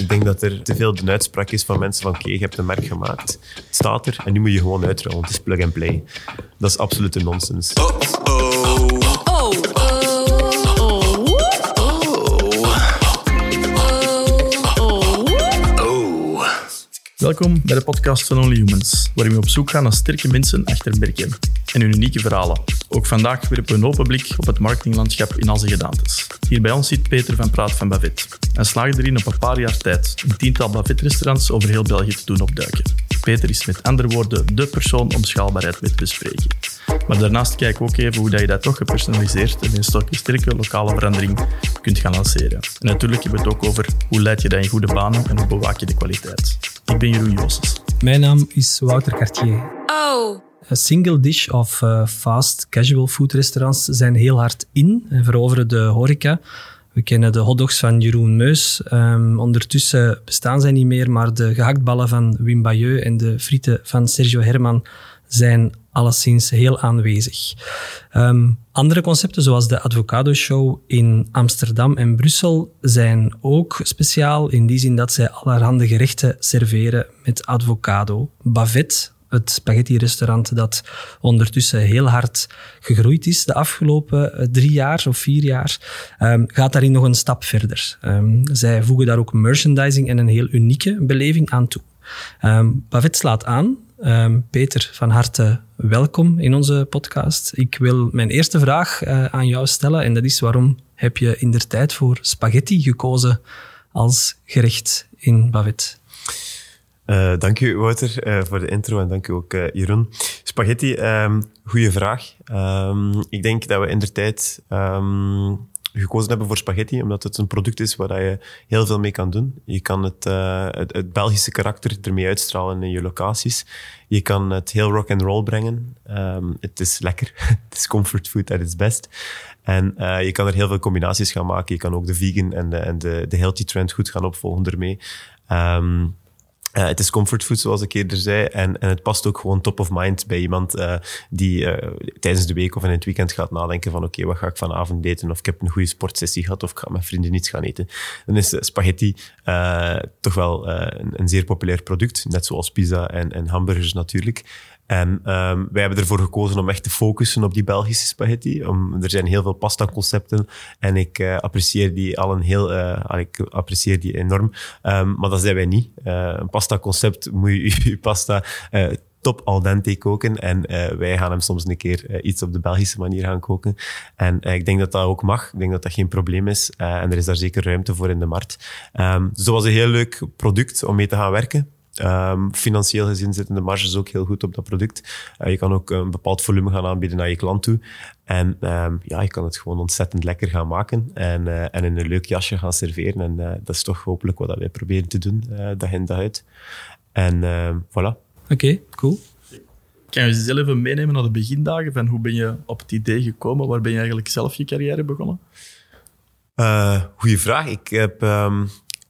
Ik denk dat er te veel de uitspraak is van mensen van oké, je hebt een merk gemaakt, het staat er en nu moet je gewoon uitrollen. Het is plug and play. Dat is absolute nonsens. Welkom bij de podcast van Only Humans, waarin we op zoek gaan naar sterke mensen achter merken en hun unieke verhalen. Ook vandaag werpen we een open blik op het marketinglandschap in al zijn gedaantes. Hier bij ons zit Peter van Praat van Bavet. Hij slaagde erin op een paar jaar tijd een tiental Bavet-restaurants over heel België te doen opduiken. Peter is met andere woorden de persoon om schaalbaarheid mee te bespreken. Maar daarnaast kijken we ook even hoe je dat toch gepersonaliseerd en in sterke lokale verandering kunt gaan lanceren. En natuurlijk hebben we het ook over hoe leid je dat in goede banen en hoe bewaak je de kwaliteit. Ik ben Jeroen Joosses. Mijn naam is Wouter Cartier. Oh. Single dish of uh, fast casual food restaurants zijn heel hard in en veroveren de horeca. We kennen de hotdogs van Jeroen Meus. Um, ondertussen bestaan zij niet meer, maar de gehaktballen van Wim Bayeux en de frieten van Sergio Herman zijn alleszins heel aanwezig. Um, andere concepten, zoals de Advocado Show in Amsterdam en Brussel, zijn ook speciaal in die zin dat zij allerhande gerechten serveren met avocado. Bavet, het spaghetti-restaurant dat ondertussen heel hard gegroeid is de afgelopen eh, drie jaar of vier jaar, um, gaat daarin nog een stap verder. Um, zij voegen daar ook merchandising en een heel unieke beleving aan toe. Um, Bavet slaat aan Peter, van harte welkom in onze podcast. Ik wil mijn eerste vraag uh, aan jou stellen en dat is waarom heb je in der tijd voor spaghetti gekozen als gerecht in Bavet? Uh, dank u, Wouter, uh, voor de intro en dank u ook, Jeroen. Spaghetti, um, goede vraag. Um, ik denk dat we in der tijd gekozen hebben voor spaghetti, omdat het een product is waar je heel veel mee kan doen. Je kan het, het, het, Belgische karakter ermee uitstralen in je locaties. Je kan het heel rock and roll brengen. Het is lekker. het is comfort food at its best. En je kan er heel veel combinaties gaan maken. Je kan ook de vegan en de, en de, de healthy trend goed gaan opvolgen ermee. Um, uh, het is comfortfood, zoals ik eerder zei. En, en het past ook gewoon top of mind bij iemand uh, die uh, tijdens de week of in het weekend gaat nadenken van oké, wat ga ik vanavond eten? Of ik heb een goede sportsessie gehad of ik ga met vrienden iets gaan eten. Dan is spaghetti toch wel een, een, zeer populair product. Net zoals pizza en, en hamburgers natuurlijk. En um, wij hebben ervoor gekozen om echt te focussen op die Belgische spaghetti. Om, er zijn heel veel pasta-concepten en ik uh, apprecieer die al een heel, uh, ik apprecieer die enorm. Um, maar dat zijn wij niet. Uh, een pasta-concept moet je je pasta top al dente koken. En wij gaan hem soms een keer iets op de Belgische manier gaan koken. En ik denk dat dat ook mag. Ik denk dat dat geen probleem is. en er is daar zeker ruimte voor in de markt. Um, dus dat was een heel leuk product om mee te gaan werken. Um, financieel gezien zitten de marges ook heel goed op dat product. Uh, je kan ook een bepaald volume gaan aanbieden naar je klant toe. En um, ja, je kan het gewoon ontzettend lekker gaan maken en, uh, en in een leuk jasje gaan serveren. En uh, dat is toch hopelijk wat wij proberen te doen, dag in dag uit. En ehm, voilà. Oké, okay, cool. Kan je jezelf even meenemen naar de begindagen van hoe ben je op het idee gekomen? Waar ben je eigenlijk zelf je carrière begonnen? goeie vraag. Ik heb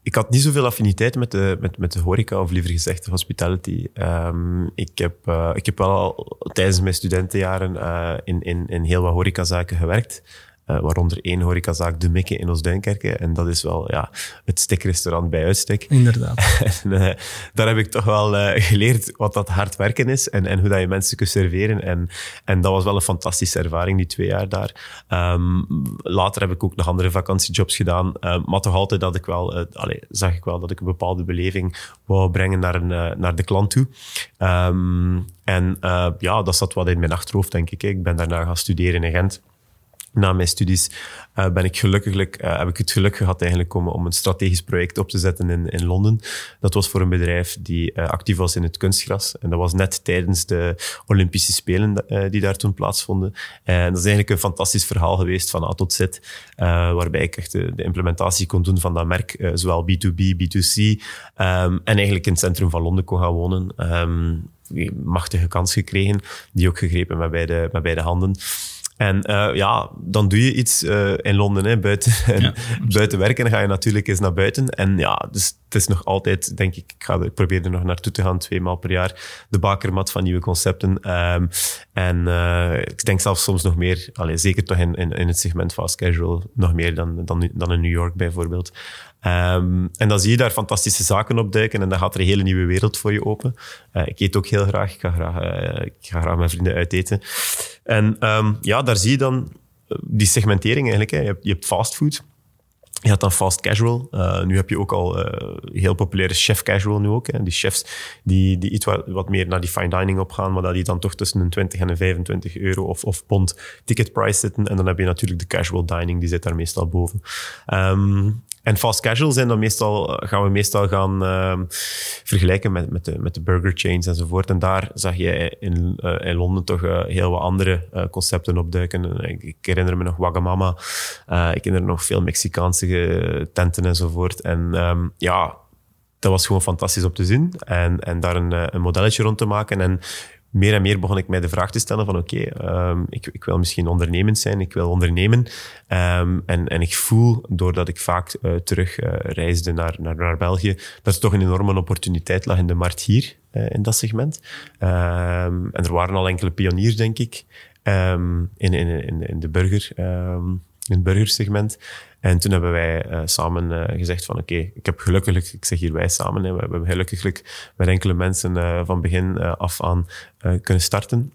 ik had niet zoveel affiniteit met de, met, met de horeca, of liever gezegd de hospitality. Um, ik, heb, uh, ik heb wel al tijdens mijn studentenjaren uh, in, in, in heel wat horecazaken gewerkt. Uh, waaronder één horecazaak, De Mikke in Oostduinkerke. En dat is wel ja, het stekrestaurant bij uitstek. Inderdaad. en, uh, daar heb ik toch wel uh, geleerd wat dat hard werken is en, en hoe dat je mensen kunt serveren. En, en dat was wel een fantastische ervaring, die twee jaar daar. Um, later heb ik ook nog andere vakantiejobs gedaan. maar toch altijd dat ik wel, allez, zag ik wel dat ik een bepaalde beleving wou brengen naar, een, naar de klant toe. Um, en ja, dat zat wat in mijn achterhoofd, denk ik. Ik ben daarna gaan studeren in Gent na mijn studies uh, ben ik gelukkig, uh, heb ik het geluk gehad eigenlijk om, om een strategisch project op te zetten in, in Londen. Dat was voor een bedrijf die uh, actief was in het kunstgras. En dat was net tijdens de Olympische Spelen die daar toen plaatsvonden. En dat is eigenlijk een fantastisch verhaal geweest van A tot Z, waarbij ik echt de, implementatie kon doen van dat merk, zowel B2B, B2C, um, en eigenlijk in het centrum van Londen kon gaan wonen. Um, machtige kans gekregen, die ook gegrepen met beide, met beide handen. En uh, ja, dan doe je iets uh, in Londen, hè, buiten, ja, buiten werken. Dan ga je natuurlijk eens naar buiten. En ja, dus het is nog altijd, denk ik, ik, ga er, probeer er nog naartoe te gaan, twee maal per jaar. De bakermat van nieuwe concepten. Um, en uh, ik denk zelfs soms nog meer, allez, zeker toch in, in, in het segment fast casual, nog meer dan, dan, dan in New York bijvoorbeeld. Ehm, en dan zie je daar fantastische zaken opduiken en dan gaat er een hele nieuwe wereld voor je open. Uh, ik eet ook heel graag. Ik ga graag, uh, ik graag met vrienden uiteten. En um, ja, daar zie je dan die segmentering eigenlijk. Hè. Je, hebt, je hebt fastfood. Je had dan fast casual. Nu heb je ook al uh, heel populaire chef casual nu ook. Hè. Die chefs die, die iets wat, wat meer naar die fine dining opgaan, maar dat die dan toch tussen een 20 en een 25 euro of, of pond ticket price zitten. En dan heb je natuurlijk de casual dining, die zit daar meestal boven. Um, en fast casual zijn dan meestal, gaan we meestal gaan uh, vergelijken met, met, de, met de burger chains enzovoort. En daar zag je in, uh, in Londen toch uh, heel wat andere concepten opduiken. Ik, ik, herinner me nog Wagamama. ik herinner me nog veel Mexicaanse tenten enzovoort. En um, ja, dat was gewoon fantastisch om te zien. En, en daar een, een modelletje rond te maken. En meer en meer begon ik mij de vraag te stellen van oké, um, ik, ik, wil misschien ondernemend zijn, ik wil ondernemen. Um, en, en ik voel, doordat ik vaak uh, terug uh, reisde naar, naar, naar België, dat er toch een enorme opportuniteit lag in de markt hier, uh, in dat segment. Um, en er waren al enkele pioniers, denk ik, in, in, in, in de burger in het burgersegment. En toen hebben wij uh, samen uh, gezegd van oké, ik heb gelukkig, ik zeg hier wij samen, we hebben gelukkig met enkele mensen uh, van begin af aan kunnen starten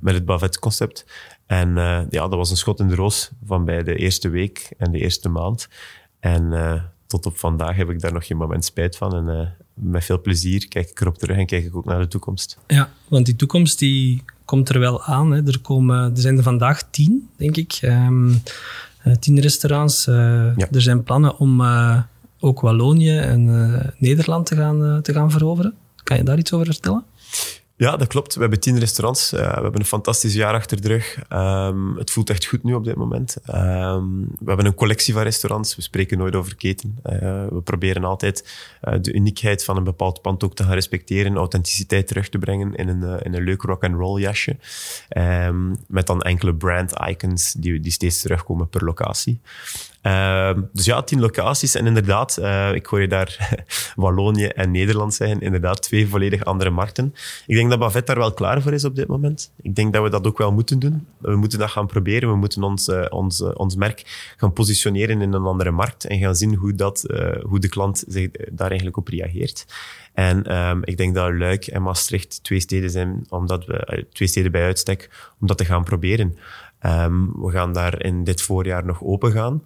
met het Bavet-concept. En ja, dat was een schot in de roos van bij de eerste week en de eerste maand. En tot op vandaag heb ik daar nog geen moment spijt van. En met veel plezier kijk ik erop terug en kijk ik ook naar de toekomst. Ja, want die toekomst die komt er wel aan. Hè. Er, komen, er zijn er vandaag tien, denk ik. Um, tien restaurants. Ja. Er zijn plannen om uh, ook Wallonië en Nederland te gaan, te gaan veroveren. Kan je daar iets over vertellen? Ja, dat klopt. We hebben tien restaurants. Uh, we hebben een fantastisch jaar achter de rug. Um, het voelt echt goed nu op dit moment. Um, we hebben een collectie van restaurants. We spreken nooit over keten. Uh, we proberen altijd uh, de uniekheid van een bepaald pand ook te gaan respecteren, authenticiteit terug te brengen in een, in een leuk rock and roll jasje. Um, met dan enkele brand icons die, die steeds terugkomen per locatie. Uh, dus ja, tien locaties. En inderdaad, uh, ik hoor je daar Wallonië en Nederland zeggen. Inderdaad, twee volledig andere markten. Ik denk dat Bavet daar wel klaar voor is op dit moment. Ik denk dat we dat ook wel moeten doen. We moeten dat gaan proberen. We moeten ons, uh, ons, ons merk gaan positioneren in een andere markt. En gaan zien hoe, dat, hoe de klant zich daar eigenlijk op reageert. En um, ik denk dat Luik en Maastricht twee steden zijn, omdat we, twee steden bij uitstek, om dat te gaan proberen. Um, we gaan daar in dit voorjaar nog open gaan.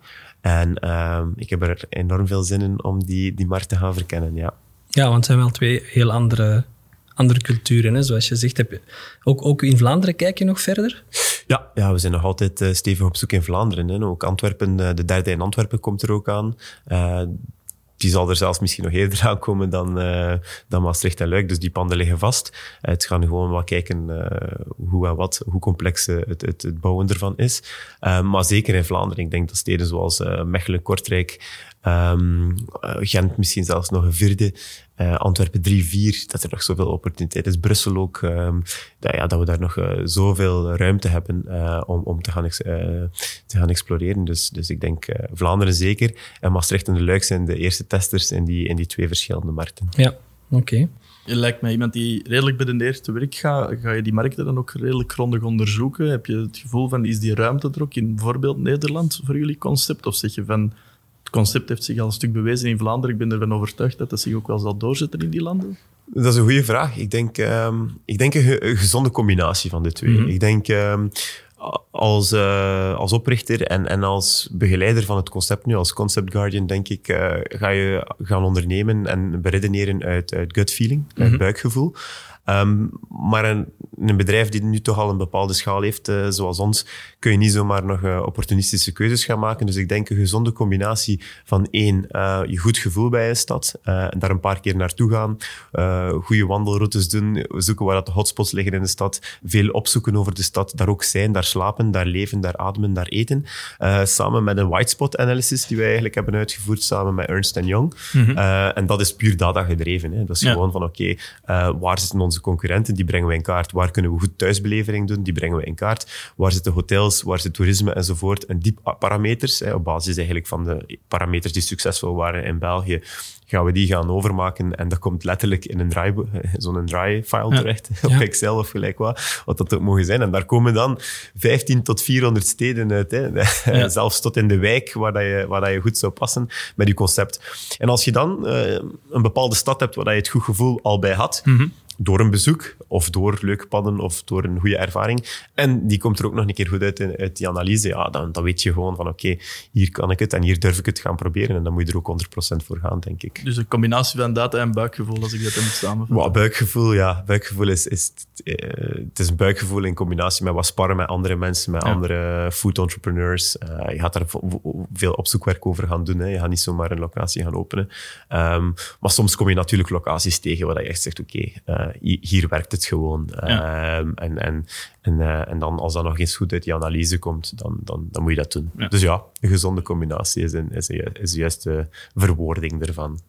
En um, ik heb er enorm veel zin in om die, die markt te gaan verkennen, ja. Ja, want het zijn wel twee heel andere, andere culturen. Hè? Zoals je zegt, heb je, ook, ook in Vlaanderen kijk je nog verder? Ja, ja we zijn nog altijd uh, stevig op zoek in Vlaanderen. Hè? Ook Antwerpen, uh, de derde in Antwerpen komt er ook aan. Die zal er zelfs misschien nog eerder aankomen dan, uh, dan Maastricht en Luik. Dus die panden liggen vast. Uh, het gaan gewoon wel kijken uh, hoe en wat, hoe complex het, het, het bouwen ervan is. maar zeker in Vlaanderen. Ik denk dat steden zoals Mechelen, Kortrijk, Um, Gent misschien zelfs nog een vierde. Uh, Antwerpen 3, 4, dat er nog zoveel opportuniteit is. Brussel ook, um, dat, ja, dat we daar nog uh, zoveel ruimte hebben uh, om, om te, gaan te gaan exploreren. Dus, dus ik denk Vlaanderen zeker. En Maastricht en de Luik zijn de eerste testers in die, in die twee verschillende markten. Ja, oké. Okay. Je lijkt mij iemand die redelijk bedendeerd te werk gaat. Ga je die markten dan ook redelijk grondig onderzoeken? Heb je het gevoel van, is die ruimte er ook in bijvoorbeeld Nederland voor jullie concept? Of zeg je van, het concept heeft zich al een stuk bewezen in Vlaanderen. Ik ben ervan overtuigd dat het zich ook wel zal doorzetten in die landen. Dat is een goede vraag. Ik denk, um, ik denk een, een, gezonde combinatie van de twee. Mm -hmm. Ik denk um, als, uh, als oprichter en, en als begeleider van het concept nu, als concept guardian, denk ik, uh, ga je gaan ondernemen en beredeneren uit, uit gut feeling, mm -hmm. uit buikgevoel. Um, maar een, een, bedrijf die nu toch al een bepaalde schaal heeft, uh, zoals ons, kun je niet zomaar nog uh, opportunistische keuzes gaan maken. Dus ik denk een gezonde combinatie van één, uh, je goed gevoel bij een stad, daar een paar keer naartoe gaan, goede wandelroutes doen, zoeken waar dat de hotspots liggen in de stad, veel opzoeken over de stad, daar ook zijn, daar slapen, daar leven, daar ademen, daar eten. samen met een white spot analysis die wij eigenlijk hebben uitgevoerd samen met Ernst Young. Mm -hmm. en dat is puur data gedreven. Hè. Dat is ja. gewoon van oké, okay, waar zitten onze concurrenten, die brengen we in kaart. Waar kunnen we goed thuisbelevering doen, die brengen we in kaart. Waar zitten hotels, waar zit toerisme enzovoort. En die parameters, op basis eigenlijk van de parameters die succesvol waren in België, gaan we die gaan overmaken en dat komt letterlijk in een dry, zo'n dry file terecht, op Excel of gelijk wat, wat dat ook mogen zijn. En daar komen dan 15 tot 400 steden uit, hè. zelfs tot in de wijk waar, dat je, waar dat je goed zou passen met je concept. En als je dan uh, een bepaalde stad hebt waar je het goed gevoel al bij had, mm door een bezoek of door leuke padden of door een goede ervaring. En die komt er ook nog een keer goed uit, in, uit die analyse. Ja, dan, dan weet je gewoon van oké, hier kan ik het en hier durf ik het gaan proberen. En dan moet je er ook 100% voor gaan, denk ik. Dus een combinatie van data en buikgevoel, als ik dat moet samenvatten. Wow, buikgevoel, ja. Buikgevoel is, is uh, het is een buikgevoel in combinatie met wat sparren met andere mensen, met andere food entrepreneurs. Uh, je gaat daar veel opzoekwerk over gaan doen. Hè. Je gaat niet zomaar een locatie gaan openen. Um, maar soms kom je natuurlijk locaties tegen waar je echt zegt, oké, okay, uh, hier werkt het gewoon. Ehm, en, en, en, uh, en dan als dat nog eens goed uit die analyse komt, dan, dan, dan moet je dat doen. Dus ja, een gezonde combinatie is, een, is, een, is de juiste verwoording ervan.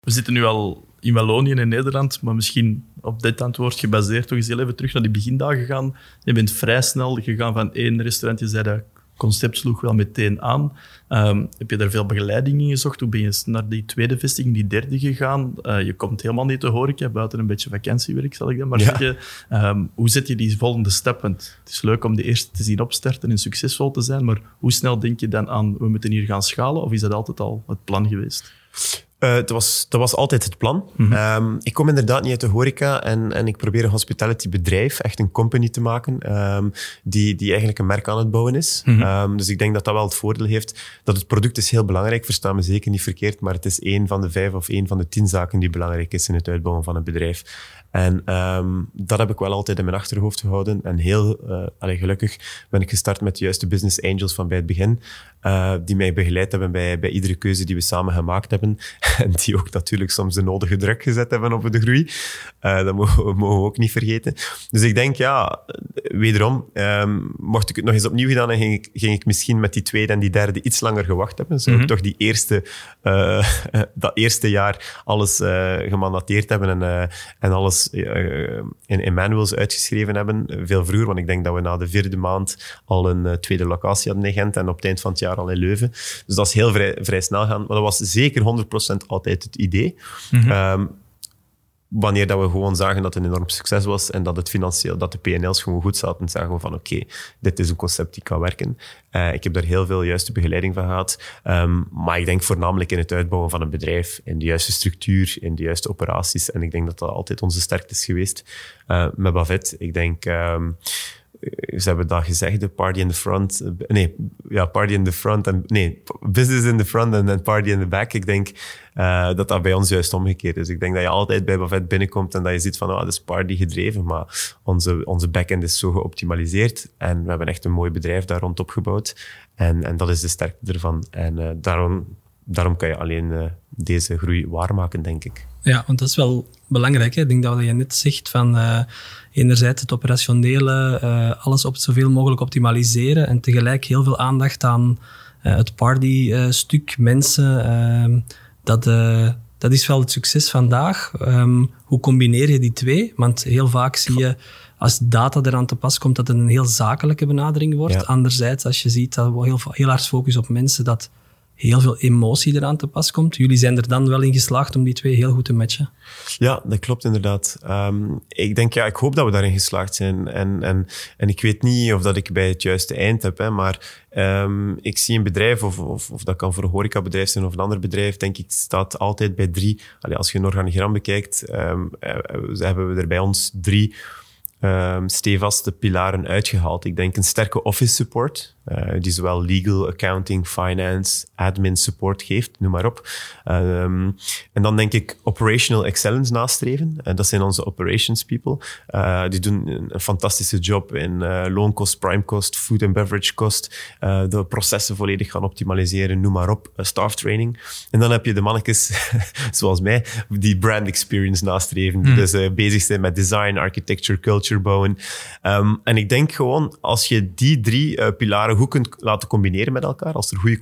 We zitten nu al in Wallonië in Nederland, maar misschien op dit antwoord gebaseerd toch eens heel even terug naar die begindagen gaan. Je bent vrij snel gegaan van één restaurant, je zei dat concept sloeg wel meteen aan. Um, heb je daar veel begeleiding in gezocht? Hoe ben je naar die tweede vestiging, die derde gegaan? Uh, je komt helemaal niet te horeca, buiten een beetje vakantiewerk, zal ik dan maar zeggen. Um, hoe zet je die volgende stap? Want het is leuk om de eerste te zien opstarten en succesvol te zijn, maar hoe snel denk je dan aan, we moeten hier gaan schalen? Of is dat altijd al het plan geweest? Uh, dat, was, dat was altijd het plan. Mm -hmm. ik kom inderdaad niet uit de horeca en, en ik probeer een hospitality bedrijf, echt een company te maken, um, die, die eigenlijk een merk aan het bouwen is. Mm -hmm. dus ik denk dat dat wel het voordeel heeft. Dat het product is heel belangrijk, versta me zeker niet verkeerd, maar het is één van de vijf of één van de tien zaken die belangrijk is in het uitbouwen van een bedrijf. En um, dat heb ik wel altijd in mijn achterhoofd gehouden. En heel uh, allee, gelukkig ben ik gestart met de juiste business angels van bij het begin. Uh, die mij begeleid hebben bij, bij iedere keuze die we samen gemaakt hebben. En die ook natuurlijk soms de nodige druk gezet hebben op de groei. Uh, dat mogen we, mogen we ook niet vergeten. Dus ik denk, ja, wederom, um, mocht ik het nog eens opnieuw gedaan, dan ging ik, ging ik misschien met die tweede en die derde iets langer gewacht hebben. Zou mm -hmm. ik toch die eerste, dat eerste jaar alles gemandateerd hebben en, en alles in, in manuals uitgeschreven hebben, veel vroeger, want ik denk dat we na de vierde maand al een tweede locatie hadden in Gent en op het eind van het jaar al in Leuven. Dus dat is heel vrij, vrij snel gaan. Maar dat was zeker 100% altijd het idee. Mm -hmm. um, wanneer dat we gewoon zagen dat het een enorm succes was en dat het financieel, dat de PNL's gewoon goed zaten, zagen we van oké, okay, dit is een concept die kan werken. Uh, ik heb daar heel veel juiste begeleiding van gehad. Um, maar ik denk voornamelijk in het uitbouwen van een bedrijf, in de juiste structuur, in de juiste operaties. En ik denk dat dat altijd onze sterkte is geweest uh, met Bavet. Ik denk... Um, ze hebben dat gezegd, de party in the front. Nee, ja, party in the front en nee, business in the front en party in the back. Ik denk uh, dat dat bij ons juist omgekeerd is. Ik denk dat je altijd bij Buffett binnenkomt en dat je ziet van, oh, dat is party gedreven, maar onze, onze backend is zo geoptimaliseerd en we hebben echt een mooi bedrijf daar rond opgebouwd. En, en dat is de sterkte ervan. En uh, daarom, daarom kan je alleen deze groei waarmaken, denk ik. Ja, want dat is wel belangrijk. Hè? Ik denk dat je net zegt van enerzijds het operationele, uh, alles op zoveel mogelijk optimaliseren en tegelijk heel veel aandacht aan uh, het party-stuk, mensen. Ehm, dat, dat is wel het succes vandaag. Um, hoe combineer je die twee? Want heel vaak zie je als data eraan te pas komt, dat het een heel zakelijke benadering wordt. Ja. Anderzijds, als je ziet dat we heel, heel hard focus op mensen, dat heel veel emotie eraan te pas komt. Jullie zijn er dan wel in geslaagd om die twee heel goed te matchen. Ja, dat klopt inderdaad. Um, ik denk, ja, ik hoop dat we daarin geslaagd zijn. En, en, en ik weet niet of dat ik bij het juiste eind heb, hè, maar um, ik zie een bedrijf, of, of, of dat kan voor een horecabedrijf zijn of een ander bedrijf, denk ik, staat altijd bij drie. Allee, als je een organigram bekijkt, um, hebben we er bij ons drie stevaste pilaren uitgehaald. Ik denk een sterke office support, uh, die zowel legal, accounting, finance, admin support geeft, noem maar op. Um, en dan denk ik operational excellence nastreven. En dat zijn onze operations people. Uh, die doen een fantastische job in loonkost, prime cost, food and beverage cost. Uh, de processen volledig gaan optimaliseren, noem maar op. staff training. En dan heb je de mannetjes, zoals mij, die brand experience nastreven. Die mm. dus bezig zijn met design, architecture, culture bouwen. Ehm, en ik denk gewoon, als je die drie uh, pilaren goed kunt laten combineren met elkaar, als er goede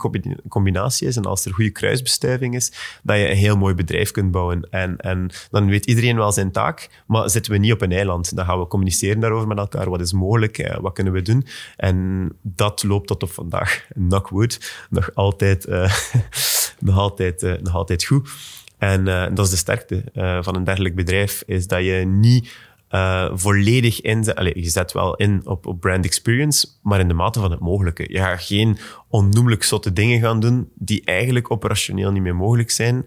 combinatie is en als er goede kruisbestuiving is, dat je een heel mooi bedrijf kunt bouwen. En, en dan weet iedereen wel zijn taak, maar zitten we niet op een eiland. Dan gaan we communiceren daarover met elkaar. Wat is mogelijk? Eh, wat kunnen we doen? En dat loopt tot op vandaag. Knockwood, nog altijd, uh, nog altijd, uh, nog altijd goed. En dat is de sterkte van een dergelijk bedrijf, is dat je niet uh, volledig in. Allez, je zet wel in op, op brand experience, maar in de mate van het mogelijke. Je gaat geen onnoemelijk zotte dingen gaan doen die eigenlijk operationeel niet meer mogelijk zijn.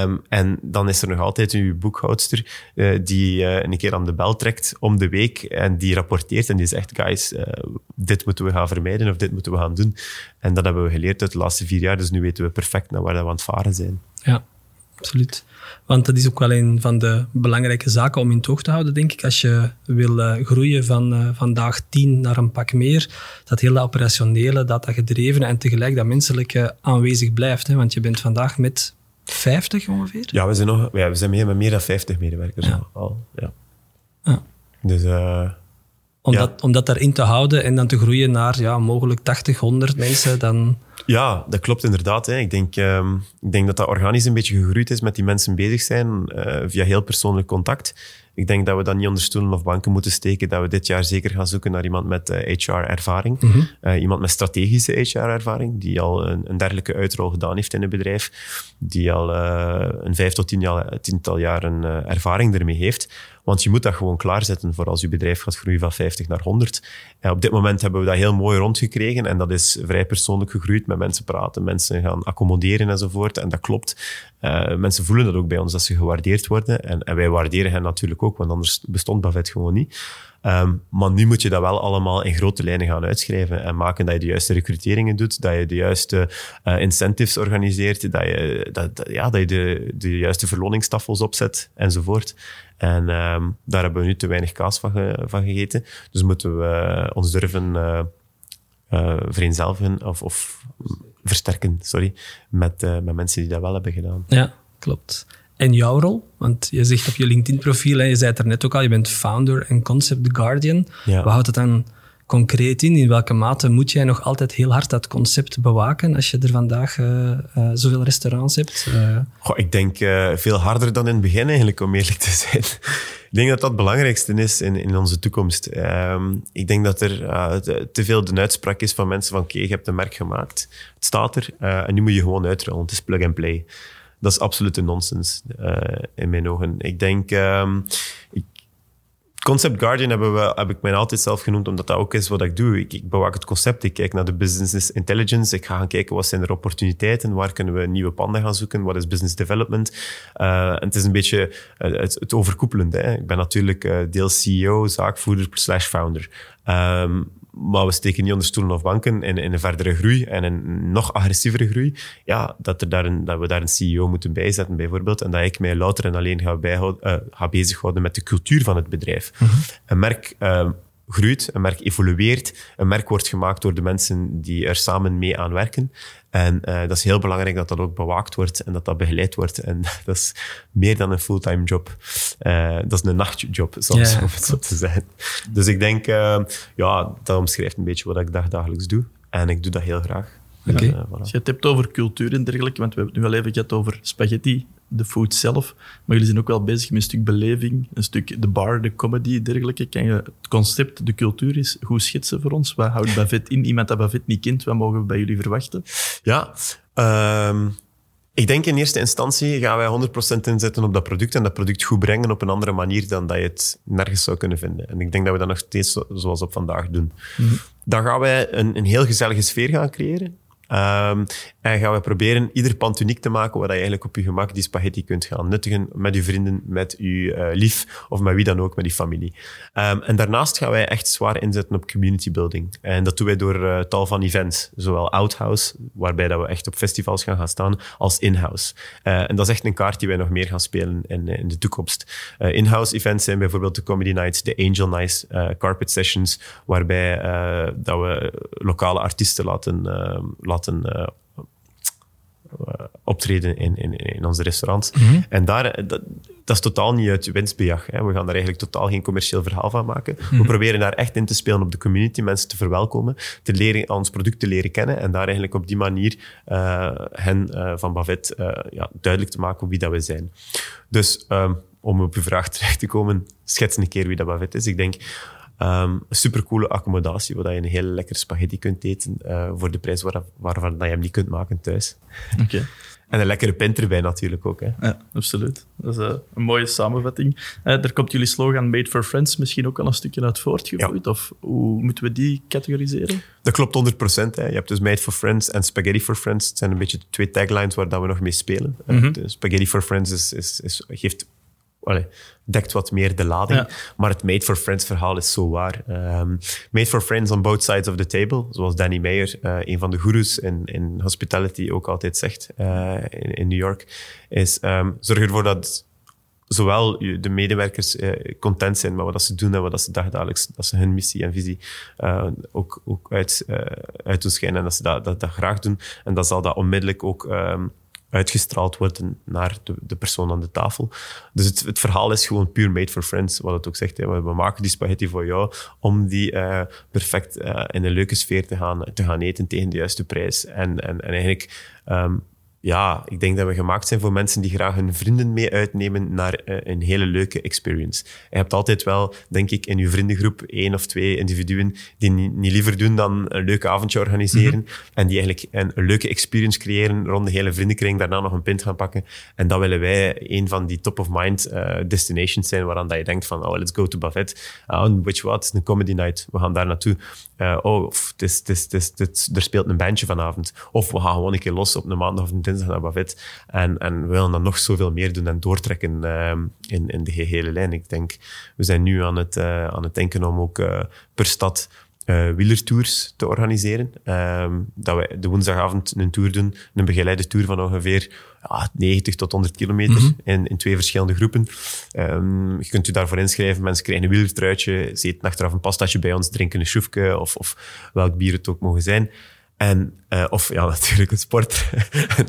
Um, en dan is er nog altijd uw boekhoudster uh, die uh, een keer aan de bel trekt om de week en die rapporteert en die zegt, guys, dit moeten we gaan vermijden of dit moeten we gaan doen. En dat hebben we geleerd uit de laatste vier jaar, dus nu weten we perfect naar waar we aan het varen zijn. Ja, absoluut. Want dat is ook wel een van de belangrijke zaken om in toog te houden, denk ik. Als je wil uh, groeien van uh, vandaag tien naar een pak meer, dat hele operationele, dat dat gedreven en tegelijk dat menselijke aanwezig blijft. Hè? Want je bent vandaag met 50 ongeveer? Ja, we zijn, nog, ja, we zijn meer met meer dan 50 medewerkers ja. al. Ja. ja. Dus... Uh, om, dat, om dat daarin te houden en dan te groeien naar ja, mogelijk 80, 100 mensen, dan... Ja, dat klopt inderdaad. Hè. Ik, denk, um, ik denk dat dat organisch een beetje gegroeid is met die mensen bezig zijn uh, via heel persoonlijk contact. Ik denk dat we dat niet onder stoelen of banken moeten steken, dat we dit jaar zeker gaan zoeken naar iemand met eh, HR-ervaring. Mm -hmm. uh, iemand met strategische HR-ervaring, die al een, een, dergelijke uitrol gedaan heeft in een bedrijf, die al een vijf tot tien jaar, tiental jaar een ervaring ermee heeft. Want je moet dat gewoon klaarzetten voor als je bedrijf gaat groeien van 50 naar 100. En op dit moment hebben we dat heel mooi rondgekregen en dat is vrij persoonlijk gegroeid met mensen praten, mensen gaan accommoderen enzovoort. En dat klopt. Uh, mensen voelen dat ook bij ons, dat ze gewaardeerd worden. En, en wij waarderen hen natuurlijk ook, want anders bestond Bavet gewoon niet. Um, maar nu moet je dat wel allemaal in grote lijnen gaan uitschrijven en maken dat je de juiste recruteringen doet, dat je de juiste uh, incentives organiseert, dat je, dat, ja, dat je de, de juiste verloningstafels opzet enzovoort. En um, daar hebben we nu te weinig kaas van, ge, van gegeten. Dus moeten we ons durven uh, vereenzelvigen of, of versterken, sorry, met, uh, met mensen die dat wel hebben gedaan. Ja, klopt. En jouw rol? Want je zegt op je LinkedIn-profiel, je zei het er net ook al, je bent founder en concept The Guardian. Ja. Wat houdt het dan concreet in? In welke mate moet jij nog altijd heel hard dat concept bewaken als je er vandaag uh, uh, zoveel restaurants hebt? Uh... Goh, ik denk veel harder dan in het begin eigenlijk, om eerlijk te zijn. ik denk dat dat het belangrijkste is in, in onze toekomst. Um, ik denk dat er te, veel de uitspraak is van mensen van oké, je hebt een merk gemaakt, het staat er en nu moet je gewoon uitrollen. Het is plug and play dat is absolute nonsens in mijn ogen. Ik denk, ik, Concept Guardian hebben we, heb ik mij altijd zelf genoemd, omdat dat ook is wat ik doe. Ik, ik bewaak het concept, ik kijk naar de business intelligence, ik ga gaan kijken wat zijn er opportuniteiten, waar kunnen we nieuwe panden gaan zoeken, wat is business development. Uh, en het is een beetje uh, het, het overkoepelende. Hè. Ik ben natuurlijk uh, deels CEO, zaakvoerder slash founder. Um, maar we steken niet onder stoelen of banken in, in een verdere groei en een nog agressievere groei. Ja, dat, er daar een, dat we daar een CEO moeten bijzetten, bijvoorbeeld. En dat ik mij louter en alleen ga, bijhouden, uh, ga bezighouden met de cultuur van het bedrijf. Mm -hmm. Een merk uh, groeit, een merk evolueert, een merk wordt gemaakt door de mensen die er samen mee aan werken. En uh, dat is heel belangrijk dat dat ook bewaakt wordt en dat dat begeleid wordt. En dat is meer dan een fulltime job. Uh, dat is een nachtjob, soms, yeah. om het zo te zeggen. Dus ik denk, uh, ja, dat omschrijft een beetje wat ik dagelijks doe. En ik doe dat heel graag. Okay. En, voilà. Als je het hebt over cultuur en dergelijke, want we hebben het nu al even gehad over spaghetti, de food zelf. Maar jullie zijn ook wel bezig met een stuk beleving, een stuk de bar, de comedy, dergelijke. Kan je het concept, de cultuur is goed schetsen voor ons? Wat houdt Bavet in? Iemand dat Bavet niet kent, wat mogen we bij jullie verwachten? Ja, um, ik denk in eerste instantie gaan wij 100% inzetten op dat product en dat product goed brengen op een andere manier dan dat je het nergens zou kunnen vinden. En ik denk dat we dat nog steeds zoals op vandaag doen. Mm -hmm. Dan gaan wij een, een heel gezellige sfeer gaan creëren. Um, en gaan we proberen ieder pand uniek te maken, waar je eigenlijk op je gemak die spaghetti kunt gaan nuttigen met je vrienden, met je uh, lief of met wie dan ook, met die familie. Um, en daarnaast gaan wij echt zwaar inzetten op community building. En dat doen wij door uh, tal van events, zowel outhouse, waarbij dat we echt op festivals gaan gaan staan, als in-house. Uh, en dat is echt een kaart die wij nog meer gaan spelen in, in de toekomst. in-house events zijn bijvoorbeeld de comedy nights, de angel nights, carpet sessions, waarbij dat we lokale artiesten laten, laten optreden in, in, in onze restaurants. Mm -hmm. En daar, dat, dat is totaal niet uit winstbejag. Hè. We gaan daar eigenlijk totaal geen commercieel verhaal van maken. We mhm. proberen daar echt in te spelen op de community, mensen te verwelkomen, te leren, ons product te leren kennen en daar eigenlijk op die manier uh, hen uh, van Bavet uh, ja, duidelijk te maken wie dat we zijn. Dus um, om op uw vraag terecht te komen, schets een keer wie dat Bavet is. Ik denk Um, een supercoole accommodatie, waar je een hele lekkere spaghetti kunt eten uh, voor de prijs waar, waarvan je hem niet kunt maken thuis. Oké. En een lekkere pint erbij natuurlijk ook. Hè. Ja, absoluut. Dat is uh, een mooie samenvatting. Uh, daar komt jullie slogan Made for Friends misschien ook al een stukje uit voortgevloeid? Of hoe moeten we die categoriseren? Dat klopt 100%. Hè. Je hebt dus Made for Friends en Spaghetti for Friends. Het zijn een beetje de twee taglines waar dat we nog mee spelen. Mm -hmm. Spaghetti for Friends is, is, is, geeft Allee, dekt wat meer de lading. Maar het Made for Friends verhaal is zo waar. Um, made for Friends on both sides of the table, zoals Danny Meyer, uh, een van de gurus in, in hospitality, ook altijd zegt uh, in, in, New York, is um, zorg ervoor dat zowel de medewerkers uh, content zijn met wat ze doen en wat ze dagelijks, dat ze hun missie en visie ook, ook uit, uit doen schijnen en dat ze dat, dat, dat, graag doen. En dan zal dat onmiddellijk ook um, uitgestraald worden naar de, de persoon aan de tafel. Dus het, het, verhaal is gewoon puur made for friends, wat het ook zegt. Hè. We, maken die spaghetti voor jou om die uh, perfect uh, in een leuke sfeer te gaan, te gaan eten tegen de juiste prijs. En, en, en eigenlijk um, ja, ik denk dat we gemaakt zijn voor mensen die graag hun vrienden mee uitnemen naar uh, een hele leuke experience. Je hebt altijd wel, denk ik, in je vriendengroep één of twee individuen die niet, liever doen dan een leuk avondje organiseren mm -hmm. en die eigenlijk een, een, leuke experience creëren rond de hele vriendenkring, daarna nog een pint gaan pakken. En dat willen wij een van die top-of-mind uh, destinations zijn waaraan dat je denkt van, oh, let's go to Buffet. Uh, which what, een comedy night, we gaan daar naartoe. Uh, oh, of tis, tis, tis, er speelt een bandje vanavond. Of we gaan gewoon een keer los op een maandag of een dinsdag naar Bavit. En, en we willen dan nog zoveel meer doen en doortrekken uh, in, in de gehele lijn. Ik denk, we zijn nu aan het, uh, aan het denken om ook uh, per stad uh, wielertours te organiseren. Uh, dat we de woensdagavond een tour doen, een begeleide tour van ongeveer ja, 90 tot 100 kilometer mm -hmm. in, in twee verschillende groepen. Um, je kunt u daarvoor inschrijven. Mensen krijgen een wielertruitje, ze eten achteraf een pastaatje bij ons, drinken een schoefje of, of welk bier het ook mogen zijn. En, uh, of ja, natuurlijk een sport.